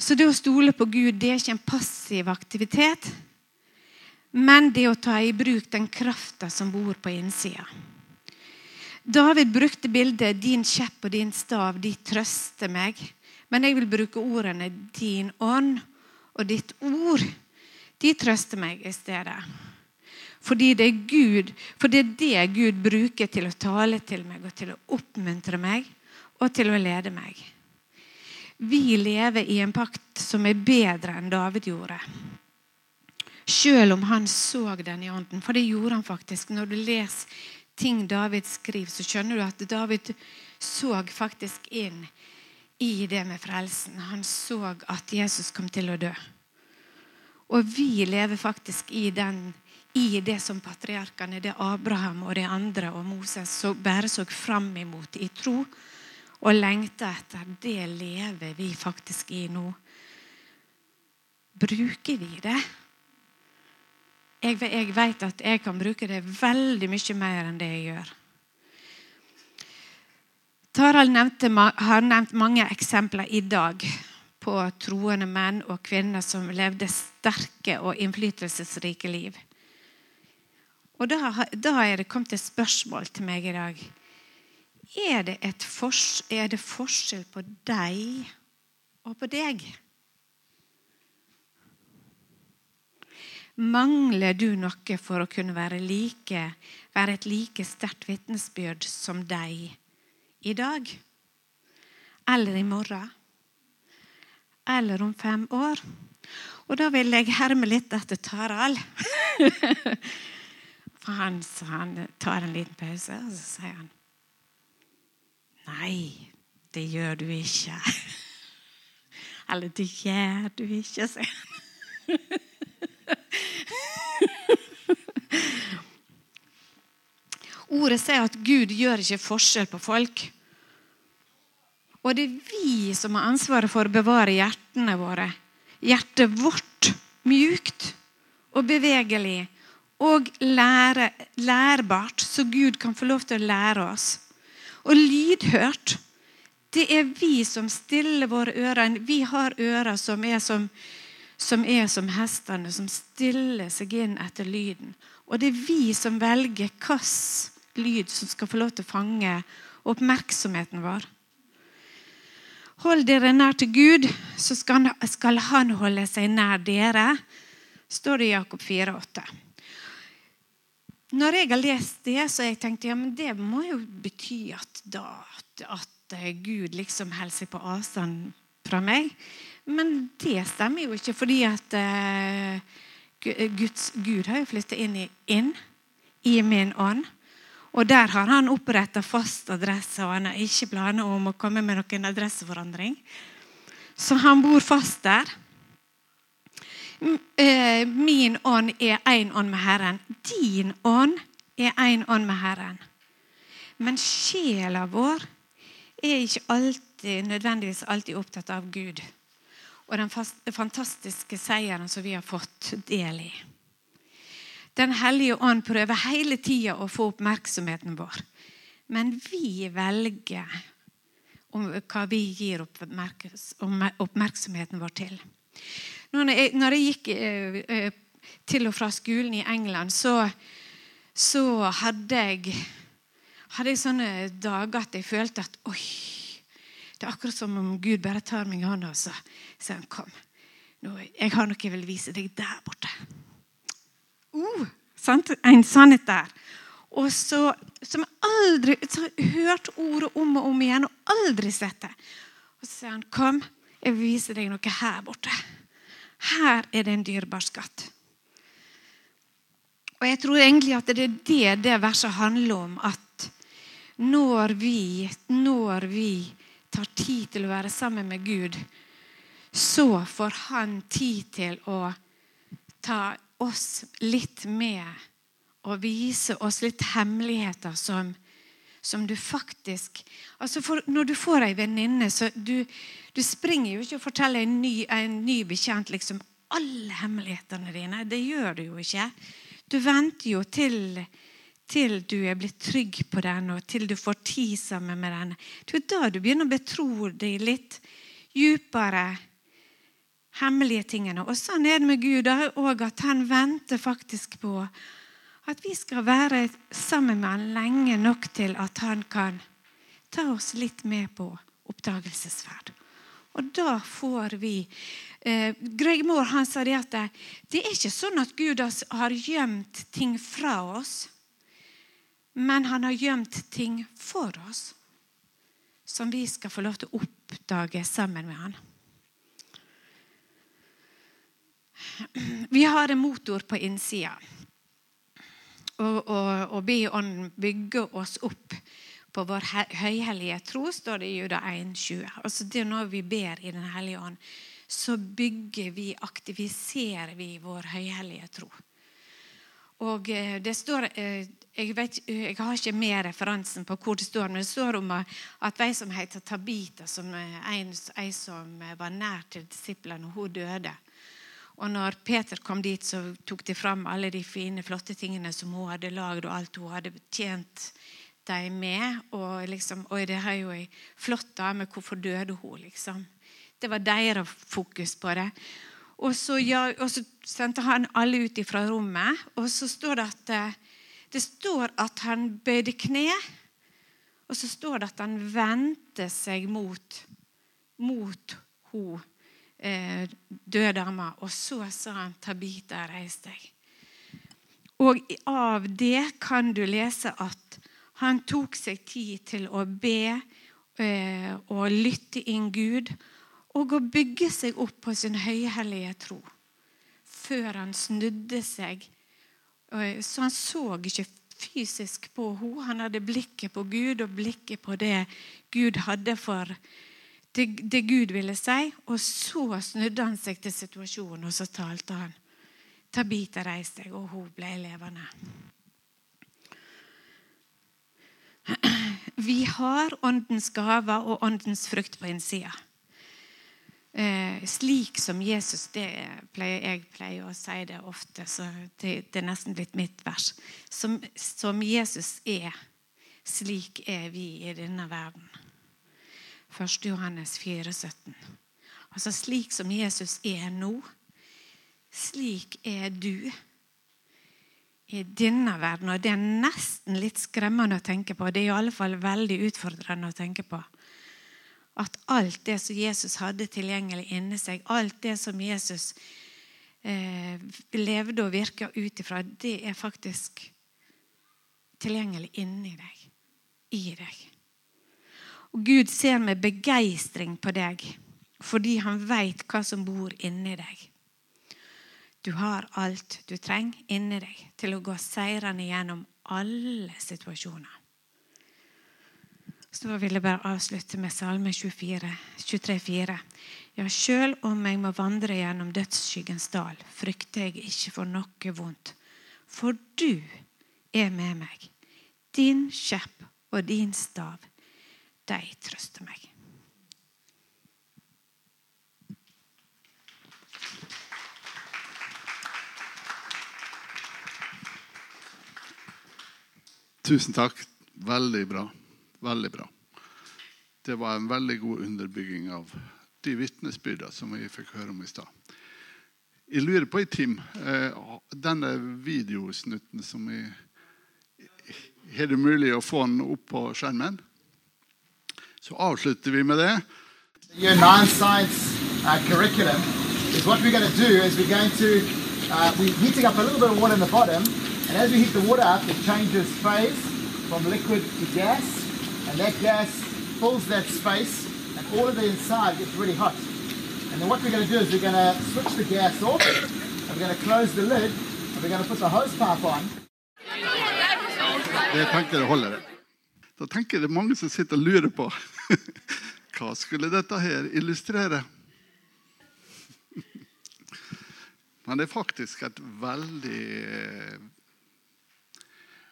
Så det å stole på Gud det er ikke en passiv aktivitet, men det å ta i bruk den krafta som bor på innsida. David brukte bildet 'din kjepp og din stav, de trøster meg'. Men jeg vil bruke ordene 'din ånd' og 'ditt ord'. De trøster meg i stedet. Fordi det er Gud, for det er det Gud bruker til å tale til meg og til å oppmuntre meg og til å lede meg. Vi lever i en pakt som er bedre enn David gjorde. Selv om han så den i ånden. For det gjorde han faktisk. Når du leser ting David skriver, så skjønner du at David så faktisk inn i det med frelsen. Han så at Jesus kom til å dø. Og vi lever faktisk i, den, i det som patriarkene, det Abraham og de andre og Moses så, bare så fram imot i tro og lengta etter. Det lever vi faktisk i nå. Bruker vi det? Jeg, jeg vet at jeg kan bruke det veldig mye mer enn det jeg gjør. Tarald nevnte, har nevnt mange eksempler i dag på troende menn og kvinner som levde sterke og innflytelsesrike liv. Og da, da er det kommet et spørsmål til meg i dag. Er det, er det forskjell på deg og på deg? Mangler du noe for å kunne være, like, være et like sterkt vitnesbyrd som deg i dag? Eller i morgen? Eller om fem år? Og da vil jeg herme litt etter Tarald. For han, han tar en liten pause, og så sier han Nei, det gjør du ikke. Eller det gjør du ikke, sier han. Ordet sier at Gud gjør ikke forskjell på folk. Og det er vi som har ansvaret for å bevare hjertene våre. Hjertet vårt mjukt og bevegelig og lære, lærbart, så Gud kan få lov til å lære oss. Og lydhørt. Det er vi som stiller våre ører. Vi har ører som er som, som er som hestene, som stiller seg inn etter lyden. Og det er vi som velger hvilken lyd som skal få lov til å fange oppmerksomheten vår. Hold dere nær til Gud, så skal, Han holde seg nær dere, står det i Jakob 4,8. Når jeg har lest det, så har jeg tenkt ja, men det må jo bety at, da, at Gud liksom holder seg på avstand fra meg. Men det stemmer jo ikke, fordi at uh, Guds, Gud har jo flyttet inn i, inn i min ånd. Og der har han oppretta fast adresse, og han har ikke planer om å komme med noen adresseforandring. Så han bor fast der. Eh, min ånd er én ånd med Herren. Din ånd er én ånd med Herren. Men sjela vår er ikke alltid, nødvendigvis alltid opptatt av Gud og den fantastiske seieren som vi har fått del i. Den hellige ånd prøver hele tida å få oppmerksomheten vår. Men vi velger hva vi gir oppmerksomheten vår til. Når jeg, når jeg gikk eh, eh, til og fra skolen i England, så, så hadde, jeg, hadde jeg sånne dager at jeg følte at Oi, det er akkurat som om Gud bare tar meg i hånda og så sier han, kom. Nå, jeg har noe jeg vil vise deg der borte. Uh, sant? En sannhet der. Og så, Som jeg aldri så hørt ordet om og om igjen og aldri sett det. Og så sier han, kom, jeg vil vise deg noe her borte. Her er det en dyrebar skatt. Og Jeg tror egentlig at det er det det verset handler om. At når vi, når vi tar tid til å være sammen med Gud, så får han tid til å ta oss litt med og vise oss litt hemmeligheter som, som du faktisk altså for, Når du får ei venninne, så du, du springer jo ikke og forteller en ny, en ny bekjent liksom alle hemmelighetene dine. Det gjør du jo ikke. Du venter jo til til du er blitt trygg på den, og til du får tid sammen med den. Det er da du begynner å betro deg litt djupere hemmelige tingene. Og sånn er det med Gud òg, at han venter faktisk på at vi skal være sammen med han lenge nok til at han kan ta oss litt med på oppdagelsesferd. Og da får vi eh, Greg Moore han sa det at det, er ikke sånn at Gud har gjemt ting fra oss. Men han har gjemt ting for oss som vi skal få lov til å oppdage sammen med han. Vi har en motor på innsida. Og, og, og be Ånden bygge oss opp på vår høyhellige tro, står det i Juda 1,20. Altså det er når vi ber i Den hellige ånd, så bygger vi, aktiviserer vi vår høyhellige tro. Og eh, det står eh, jeg, vet, jeg, har ikke mer referansen på hvor det står, men det står om at ei som heter Tabita, som en, som var nær til disiplene, hun døde. Og når Peter kom dit, så tok de fram alle de fine, flotte tingene som hun hadde lagd, og alt hun hadde tjent dem med. Og liksom, Oi, det er jo ei flott dame. Hvorfor døde hun? liksom? Det var deres fokus på det. Og så, ja, og så, sendte han alle ut fra rommet, og så står det at eh, det står at han bøyde kne, og så står det at han vendte seg mot, mot hun eh, døde dama. Og så sa han, 'Tabita, reis deg'. Og av det kan du lese at han tok seg tid til å be eh, og lytte inn Gud og å bygge seg opp på sin høyhellige tro før han snudde seg. Så han så ikke fysisk på henne. Han hadde blikket på Gud og blikket på det Gud hadde for det, det Gud ville si. Og så snudde han seg til situasjonen, og så talte han. Tabita reiste seg, og hun ble levende. Vi har åndens gaver og åndens frukt på innsida. Eh, slik som Jesus det pleier, Jeg pleier å si det ofte, så det, det er nesten blitt mitt vers. Som, som, Jesus er, slik er vi i denne verden. 1. Johannes 4, 17. Altså slik som Jesus er nå, slik er du i denne verden. Og det er nesten litt skremmende å tenke på. Det er i alle fall veldig utfordrende å tenke på at alt det som Jesus hadde tilgjengelig inni seg, alt det som Jesus eh, levde og virka ut ifra, det er faktisk tilgjengelig inni deg, i deg. Og Gud ser med begeistring på deg fordi han veit hva som bor inni deg. Du har alt du trenger inni deg til å gå seirende gjennom alle situasjoner. Så vil jeg bare avslutte med Salme 24, 23,4. Ja, sjøl om jeg må vandre gjennom dødsskyggens dal, frykter jeg ikke for noe vondt. For du er med meg. Din skjepp og din stav, de trøster meg. Tusen takk. Veldig bra. Veldig bra. Det var en veldig god underbygging av de vitnesbyrdene som vi fikk høre om i stad. Jeg lurer på, Tim, eh, denne videosnutten som vi Har det mulig å få den opp på skjermen? Så avslutter vi med det. Year 9 science uh, curriculum is what we're going to do is we're going to, uh, we're heating up a little bit of water in the bottom and as we heat the from liquid to gas and that gas fills that space and all of the inside gets really hot. And then what we're going to do is we're going to switch the gas off and we're going to close the lid and we're going to put the hose pipe on Det tenkte jeg holder. Da tenker jeg det er mange som sitter og lurer på hva skulle dette her illustrere. Men det er faktisk et veldig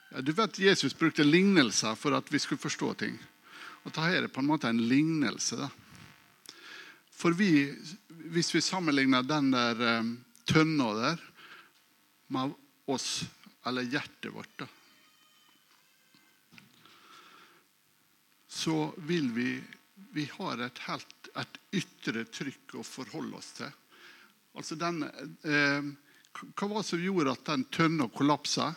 Du vet Jesus brukte lignelser for at vi skulle forstå ting. Og dette er på en måte en lignelse. For vi, hvis vi sammenligner den der um, tønna der med oss, eller hjertet vårt da, så vil vi Vi har et, helt, et ytre trykk å forholde oss til. Altså den, eh, hva var det som gjorde at den tønna kollapsa?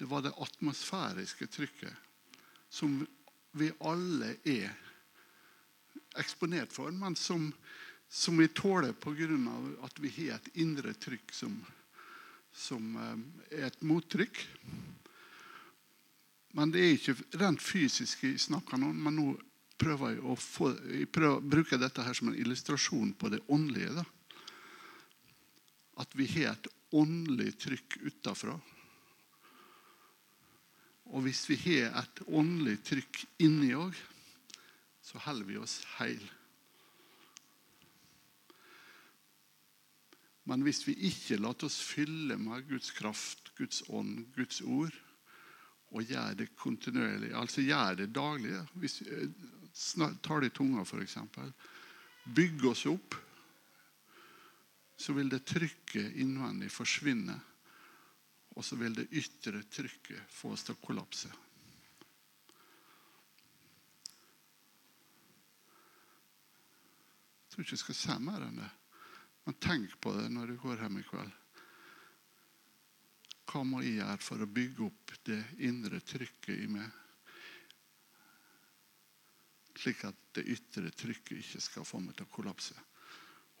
Det var det atmosfæriske trykket som vi alle er eksponert for, men som, som vi tåler pga. at vi har et indre trykk som, som eh, er et mottrykk. Men det er ikke rent fysisk jeg snakker om, men nå prøver jeg å få, jeg prøver å bruke dette her som en illustrasjon på det åndelige. Da. At vi har et åndelig trykk utafra. Og hvis vi har et åndelig trykk inni òg, så holder vi oss heil. Men hvis vi ikke lar oss fylle med Guds kraft, Guds ånd, Guds ord, og gjør det kontinuerlig, altså gjør det daglig Hvis vi tar det i tunga, f.eks. Bygger oss opp, så vil det trykket innvendig forsvinne. Og så vil det ytre trykket få oss til å kollapse. Jeg tror ikke jeg skal si mer enn det. Men tenk på det når du går hjem i kveld. Hva må jeg gjøre for å bygge opp det indre trykket i meg? Slik at det ytre trykket ikke skal få meg til å kollapse.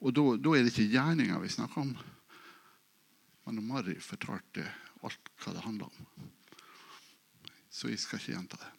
Og Da, da er det ikke gjerninger vi snakker om. Men Mari fortalte alt hva det handler om. Så jeg skal ikke gjenta det.